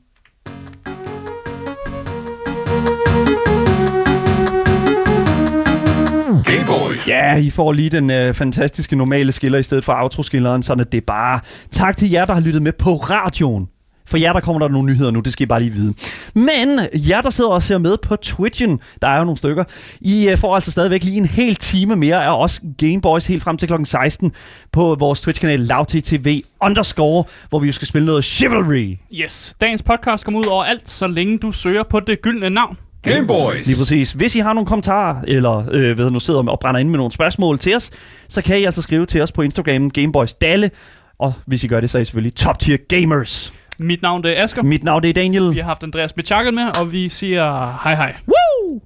Ja, I får lige den øh, fantastiske normale skiller i stedet for outro-skilleren, sådan at det er bare tak til jer, der har lyttet med på radioen. For jer, der kommer der nogle nyheder nu, det skal I bare lige vide. Men jer, der sidder og ser med på Twitchen, der er jo nogle stykker, I øh, får altså stadigvæk lige en hel time mere af os Gameboys helt frem til klokken 16 på vores Twitch-kanal LavTTV underscore, hvor vi jo skal spille noget Chivalry. Yes. Dagens podcast kommer ud over alt, så længe du søger på det gyldne navn. Gameboys. Lige præcis. Hvis I har nogle kommentarer, eller øh, ved nu sidder og brænder ind med nogle spørgsmål til os, så kan I altså skrive til os på Instagram Gameboys Dalle. Og hvis I gør det, så er I selvfølgelig top tier gamers. Mit navn det er Asger. Mit navn det er Daniel. Vi har haft Andreas Mitjakken med, og vi siger hej hej. Woo!